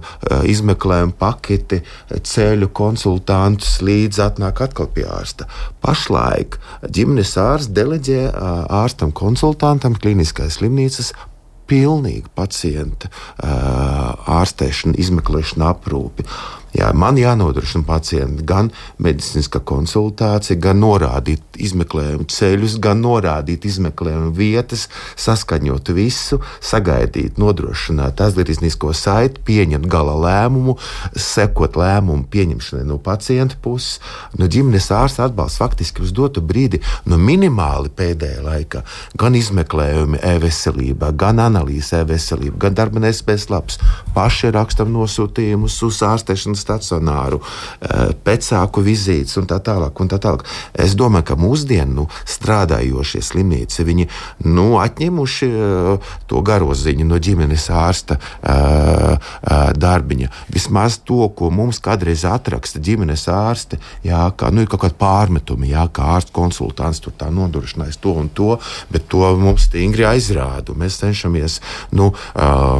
izmeklējumu paketi, ceļu konsultāciju konsultantus, līdz atnāk atkal pie ārsta. Pašlaik ģimenes ārsts deleģē ārstam, konsultantam, kliniskās slimnīcas pilnīgi pacienta ārstēšana, izmeklēšana, aprūpi. Jā, man jānodrošina pacientam gan medicīniskā konsultācija, gan norādīt izmeklējumu ceļus, gan norādīt izmeklējumu vietas, saskaņot visu, sagaidīt, nodrošināt atgrieznisko saiti, pieņemt gala lēmumu, sekot lēmumu pieņemšanai no pacienta puses. No ģimenes ārsta atbalsts faktiski uz dotu brīdi, no minimāli pēdējā laikā, gan izmeklējumi e-veselībā, gan analīze e-veselībā, gan darba nespējas labs. Paši rakstam nosūtījumus uz ārstēšanas stacionāru, eh, pēcāku vizītes un tā tālāk. Un tā tālāk. Es domāju, ka mūsdienu nu, strādājošie slimnīci viņi nu, atņemuši eh, to garoziņu no ģimenes ārsta eh, darbiņa. Vismaz to, ko mums kādreiz atraksta ģimenes ārste, jā, kā, nu, ir kaut kāda pārmetuma, jā, kā ārsts konsultants tur tā nodrošinājis to un to, bet to mums stingri aizrāda. Mēs cenšamies nu,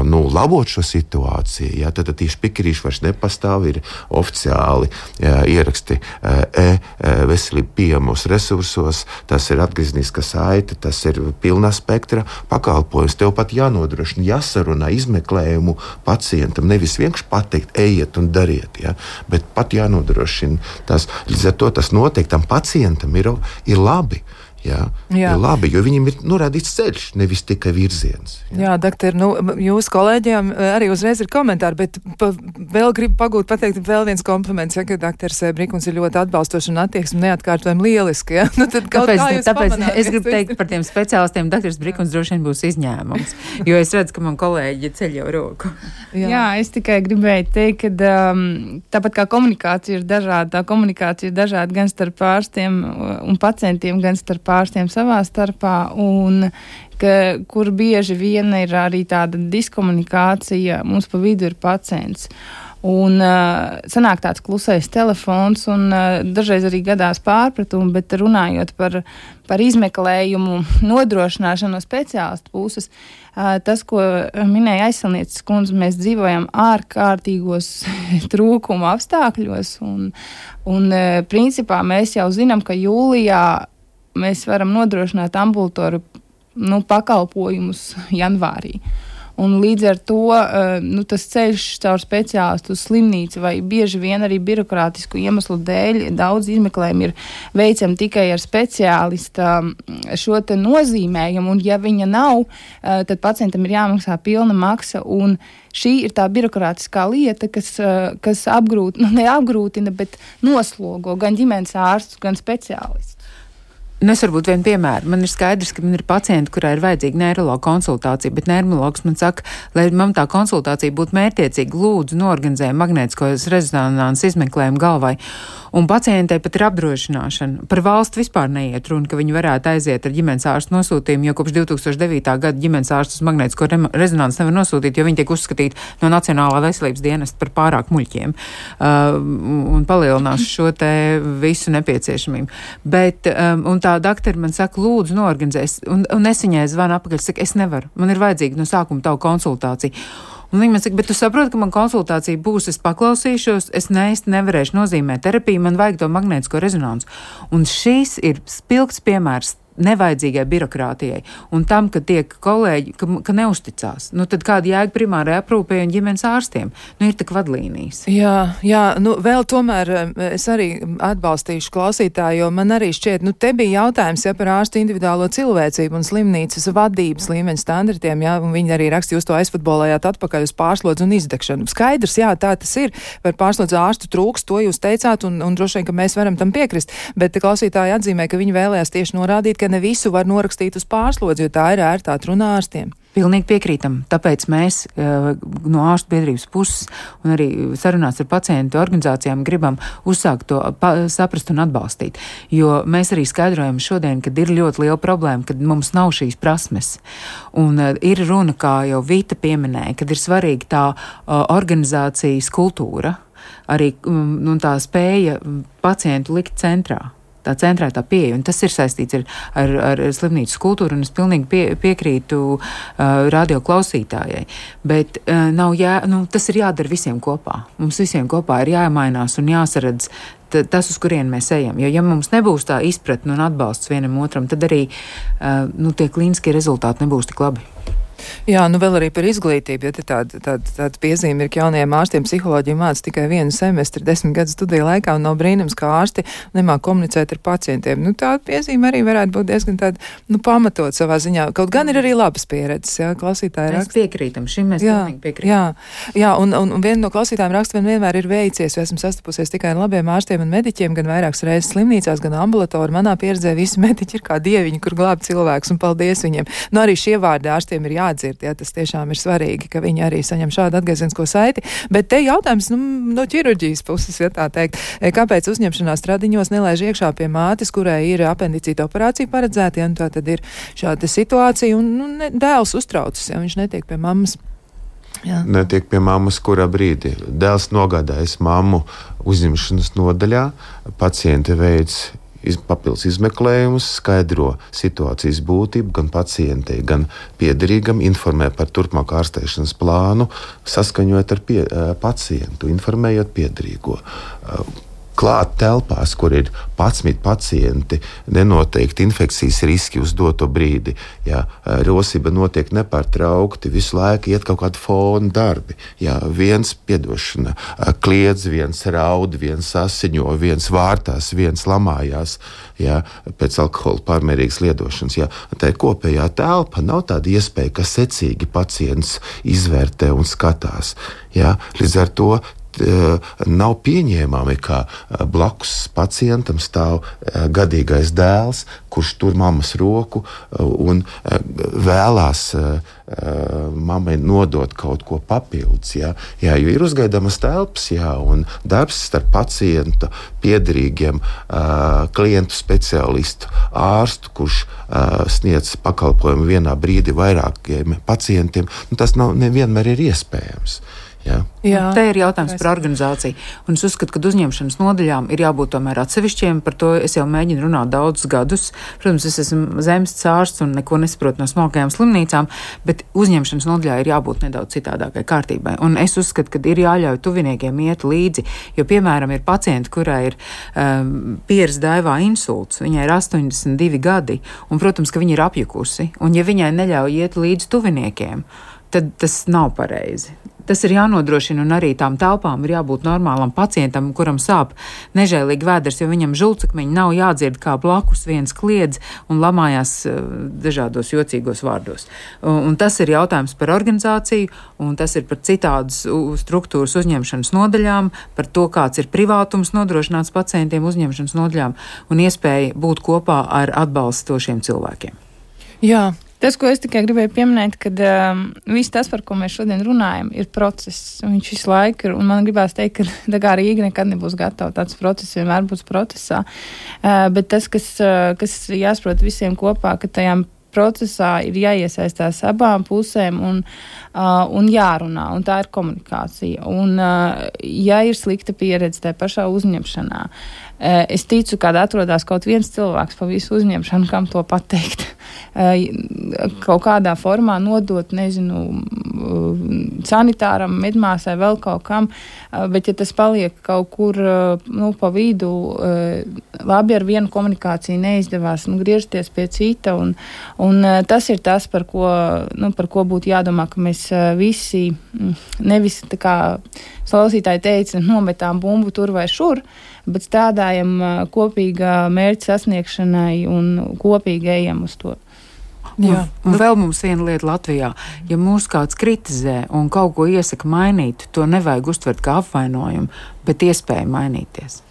nu, labot šo situāciju. Jā, tad, tad tieši pikrīši vairs nepastāv ir oficiāli jā, ieraksti e-veselību pieejamos resursos, tas ir atgriezniska saite, tas ir pilna spektra pakalpojums. Tev pat jānodrošina, jāsarunā izmeklējumu pacientam, nevis vienkārši pateikt, ejiet un dariet, ja, bet pat jānodrošina tas. Līdz ar to tas noteikti tam pacientam ir, ir labi. Jā, jā. Ir labi, jo viņiem ir norādīts ceļš, nevis tikai virziens. Jā, jā doktor, nu, jūsu kolēģiem arī uzreiz ir komentāri, bet pa, vēl gribu pagūt pateikt vēl viens kompliments, ja, ka doktors Brikuns ir ļoti atbalstoši un attieksmi neatkārtojami lieliski. Ja? Nu, tad tāpēc tāpēc es gribu teikt par tiem speciālistiem, doktors Brikuns droši vien būs izņēmums, jo es redzu, ka man kolēģi ceļ jau roku. Jā. jā, es tikai gribēju teikt, ka um, tāpat kā komunikācija ir dažāda, tā komunikācija ir dažāda gan starp ārstiem un pacientiem, gan starp ārstiem savā starpā, un ka, kur bieži vien ir arī tāda diskomunikācija, mums pa vidu ir pacients. Un uh, sanāk tāds klusais telefons, un uh, dažreiz arī gadās pārpratumi, bet runājot par, par izmeklējumu nodrošināšanu no speciālistu puses, uh, tas, ko minēja aizsilnieces kundze, mēs dzīvojam ārkārtīgos trūkuma apstākļos, un, un uh, principā mēs jau zinām, ka jūlijā mēs varam nodrošināt ambulatoru nu, pakalpojumus janvārī. Un līdz ar to uh, nu, tas ceļš caur speciālistu slimnīcu vai bieži vien arī birokrātisku iemeslu dēļ daudz izmeklējumu ir veicami tikai ar speciālista mm, šo nozīmējumu. Un, ja viņa nav, uh, tad pacientam ir jāmaksā pilna maksa. Šī ir tā birokrātiskā lieta, kas, uh, kas apgrūtina, nu, neapgrūtina, bet noslogo gan ģimenes ārstus, gan speciālistus. Nu, es varbūt vienu piemēru. Man ir skaidrs, ka man ir pacienti, kurai ir vajadzīga neiroloģa konsultācija, bet neiroloģis man saka, lai man tā konsultācija būtu mērķiecīga, lūdzu, norganizē magnētiskos rezonanses izmeklējumu galvai. Un pacientei pat ir apdrošināšana. Par valstu vispār neiet runa, ka viņi varētu aiziet ar ģimenes ārstu nosūtījumu, jo kopš 2009. gada ģimenes ārstus magnētisko rezonanci nevar nosūtīt, jo viņi tiek uzskatīti no Nacionālā veselības dienesta par pārāk muļķiem uh, un palielinās šo te visu nepieciešamību. Bet, um, un tā doktori man saka, lūdzu, norganizēs, un, un es viņai zvanu apakaļ, saka, es nevaru, man ir vajadzīga no sākuma tavu konsultāciju. Un viņi man saka, bet tu saproti, ka man konsultācija būs, es paklausīšos, es neizti nevarēšu nozīmēt terapiju, man vajag to magnētisko rezonansu. Un šīs ir spilgts piemērs nevajadzīgai birokrātijai un tam, ka tiek kolēģi, ka, ka neusticās. Nu, tad kāda jēga primārai aprūpē un ģimenes ārstiem? Nu, ir tik vadlīnijas. Jā, jā, nu vēl tomēr es arī atbalstīšu klausītāju, jo man arī šķiet, nu te bija jautājums, ja par ārstu individuālo cilvēcību un slimnīcas vadības līmeņa standartiem, jā, un viņi arī raksta, jūs to aizfutbolējāt atpakaļ uz pārslodzi un izdegšanu. Skaidrs, jā, tā tas ir. Par pārslodzi ārstu trūks, to jūs teicāt, un, un droši vien, ka mēs varam tam piekrist. Bet klausītāji atzīmē, ka viņi vēlējās tieši norādīt, ka ka ne visu var norakstīt uz pārslodzi, jo tā ir ērtā runa ārstiem. Pilnīgi piekrītam. Tāpēc mēs uh, no ārstu biedrības puses un arī sarunās ar pacientu organizācijām gribam uzsākt to pa, saprast un atbalstīt. Jo mēs arī skaidrojam šodien, ka ir ļoti liela problēma, ka mums nav šīs prasmes. Un uh, ir runa, kā jau Vita pieminēja, kad ir svarīga tā uh, organizācijas kultūra, arī um, tā spēja pacientu likt centrā tā centrētā pieeja. Un tas ir saistīts ar, ar, ar slimnīcas kultūru, un es pilnīgi pie, piekrītu uh, radio klausītājai. Bet uh, nav jā, nu, tas ir jādara visiem kopā. Mums visiem kopā ir jāmainās un jāsaredz tas, uz kurien mēs ejam. Jo, ja mums nebūs tā izpratne un atbalsts vienam otram, tad arī uh, nu, tie klīniskie rezultāti nebūs tik labi. Jā, nu vēl arī par izglītību, ja tāda, tāda, tāda piezīme ir, ka jaunajiem ārstiem psiholoģiju māca tikai vienu semestri, desmit gadu studiju laikā, un nav brīnums, ka ārsti nemāk komunicēt ar pacientiem. Nu, tāda piezīme arī varētu būt diezgan tāda, nu, pamatot savā ziņā. Kaut gan ir arī labas pieredzes, jā, klausītāji raksta. Mēs piekrītam, šim mēs jā, piekrītam. Jā, jā un, un, un viena no klausītājiem raksta, vien vienmēr ir veicies, jo esmu sastapusies tikai ar labiem ārstiem un mediķiem, gan vairākas reizes slimnīcās, gan ambulatori. Manā pieredzē visi mediķi ir kā dieviņi, kur glāb cilvēks, un paldies viņiem. Nu, arī šie vārdi ārstiem ir jādzird. Jā, tas tiešām ir svarīgi, ka viņi arī saņem šādu atgriezienisko saiti. Bet te jautājums nu, no ķirurģijas puses, ja tā teikt, e, kāpēc uzņemšanās tradiņos nelaiž iekšā pie mātes, kurai ir apendicīta operācija paredzēta, ja nu, tā tad ir šāda situācija, un nu, ne, dēls uztraucas, ja viņš netiek pie mammas. Jā. Netiek pie mammas, kurā brīdī dēls nogādājas mammu uzņemšanas nodaļā, paciente veids papildus izmeklējumus, skaidro situācijas būtību gan pacientei, gan piederīgam, informē par turpmāku ārstēšanas plānu, saskaņojot ar pie, pacientu, informējot piederīgo. Klāt telpās, kur ir 11 pacienti, nenoteikti infekcijas riski uz doto brīdi. Jā, rosība notiek nepārtraukti, visu laiku iet kaut kādi fona darbi. Jā, viens piedošana, kliedz, viens raud, viens asiņo, viens vārtās, viens lamājās jā, pēc alkohola pārmērīgas liedošanas. Jā. Tā ir kopējā telpa, nav tāda iespēja, ka secīgi pacients izvērtē un skatās. Jā. Līdz ar to Eh, nav pieņēmami, ka eh, blakus pacientam stāv eh, gadīgais dēls, kurš tur mammas roku un vēlās mammai nodot kaut ko papildus. Jā, jā jo ir uzgaidamas telpas, jā, un darbs starp pacientu, piedarīgiem, klientu speciālistu, ārstu, kurš sniedz pakalpojumu vienā brīdī vairākiem pacientiem, nu, tas nav nevienmēr ir iespējams. Jā. Jā. Te ir jautājums par organizāciju. Un es uzskatu, ka uzņemšanas nodaļām ir jābūt tomēr atsevišķiem. Par to es jau mēģinu runāt daudzus gadus. Protams, es esmu zemes cārsts un neko nesaprotu no smalkajām slimnīcām, bet uzņemšanas nodaļā ir jābūt nedaudz citādākai kārtībai. Un es uzskatu, ka ir jāļauj tuviniekiem iet līdzi. Jo, piemēram, ir pacienti, kurai ir um, pieres daivā insults, viņai ir 82 gadi, un, protams, ka viņa ir apjukusi. Un, ja viņai neļauj iet līdzi tuviniekiem, tad tas nav pareizi. Tas ir jānodrošina, un arī tām telpām ir jābūt normālam pacientam, kuram sāp nežēlīgi vēders, jo viņam žulcakmeņi nav jādzird, kā blakus viens kliedz un lamājās eh, dažādos jocīgos vārdos. Un tas ir jautājums par organizāciju, un tas ir par citādas struktūras uzņemšanas nodaļām, par to, kāds ir privātums nodrošināts pacientiem uzņemšanas nodaļām un iespēja būt kopā ar atbalstošiem cilvēkiem. Jā, Tas, ko es tikai gribēju pieminēt, ka um, viss tas, par ko mēs šodien runājam, ir process. Viņš visu laiku ir, un man gribās teikt, ka tā kā Rīga nekad nebūs gatava, tāds process vienmēr būs procesā. Uh, bet tas, kas, uh, kas jāsaprot visiem kopā, ka tajām procesā ir jāiesaistās abām pusēm un, uh, un jārunā, un tā ir komunikācija. Un, uh, ja ir slikta pieredze tajā pašā uzņemšanā, uh, es ticu, ka atrodas kaut viens cilvēks pa visu uzņemšanu, kam to pateikt. Kaut kādā formā nodot, nezinu, sanitāram, medmāsai, vēl kaut kam, bet ja tas paliek kaut kur nu, pa vidu, labi ar vienu komunikāciju neizdevās, nu, griežties pie cita, un, un tas ir tas, par ko, nu, par ko būtu jādomā, ka mēs visi, nevis tā kā klausītāji teica, nometām bumbu tur vai šur, bet strādājam kopīgā mērķa sasniegšanai un kopīgi ejam uz to. Jā. Un, un vēl mums viena lieta Latvijā. Ja mūs kāds kritizē un kaut ko iesaka mainīt, to nevajag uztvert kā apvainojumu, bet iespēja mainīties.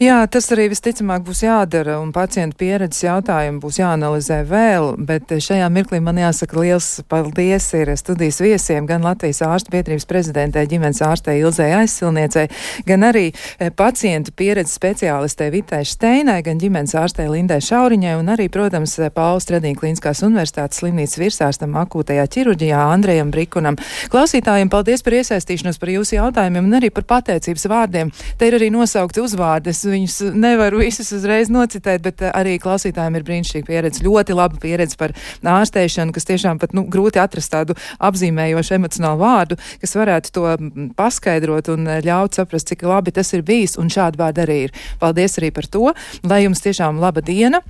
Jā, tas arī visticamāk būs jādara, un pacientu pieredzes jautājumi būs jāanalizē vēl, bet šajā mirklī man jāsaka liels paldies ir studijas viesiem, gan Latvijas ārstu biedrības prezidentē, ģimenes ārstē Ilzē aizsilniecei, gan arī eh, pacientu pieredzes speciālistē Vitai Steinai, gan ģimenes ārstē Lindai Šauriņai, un arī, protams, Pauls Stradīna Kliniskās universitātes slimnīcas virsārstam akūtajā ķirurģijā Andrejam Brikunam. Klausītājiem paldies par iesaistīšanos, par jūsu jautājumiem un arī par pateicības vārdiem. Te ir arī nosaukti uzvārdi. Es viņus nevaru visus uzreiz nocitēt, bet eh, arī klausītājiem ir brīnišķīga pieredze. Ļoti laba pieredze par ārstēšanu, kas tiešām pat nu, grūti atrast tādu apzīmējošu emocionālu vārdu, kas varētu to paskaidrot un eh, ļaut saprast, cik labi tas ir bijis. Un šādi vārdi arī ir. Paldies arī par to. Lai jums tiešām laba diena!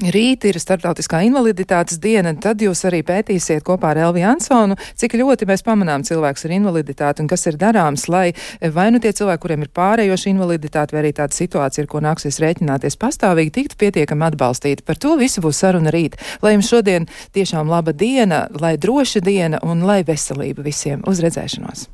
Rīt ir starptautiskā invaliditātes diena, tad jūs arī pētīsiet kopā ar Elvi Ansonu, cik ļoti mēs pamanām cilvēks ar invaliditāti un kas ir darāms, lai vai nu tie cilvēki, kuriem ir pārējoša invaliditāte, vai arī tāda situācija, ar ko nāksies rēķināties pastāvīgi, tiktu pietiekami atbalstīti. Par to visu būs saruna rīt. Lai jums šodien tiešām laba diena, lai droša diena un lai veselība visiem uz redzēšanos!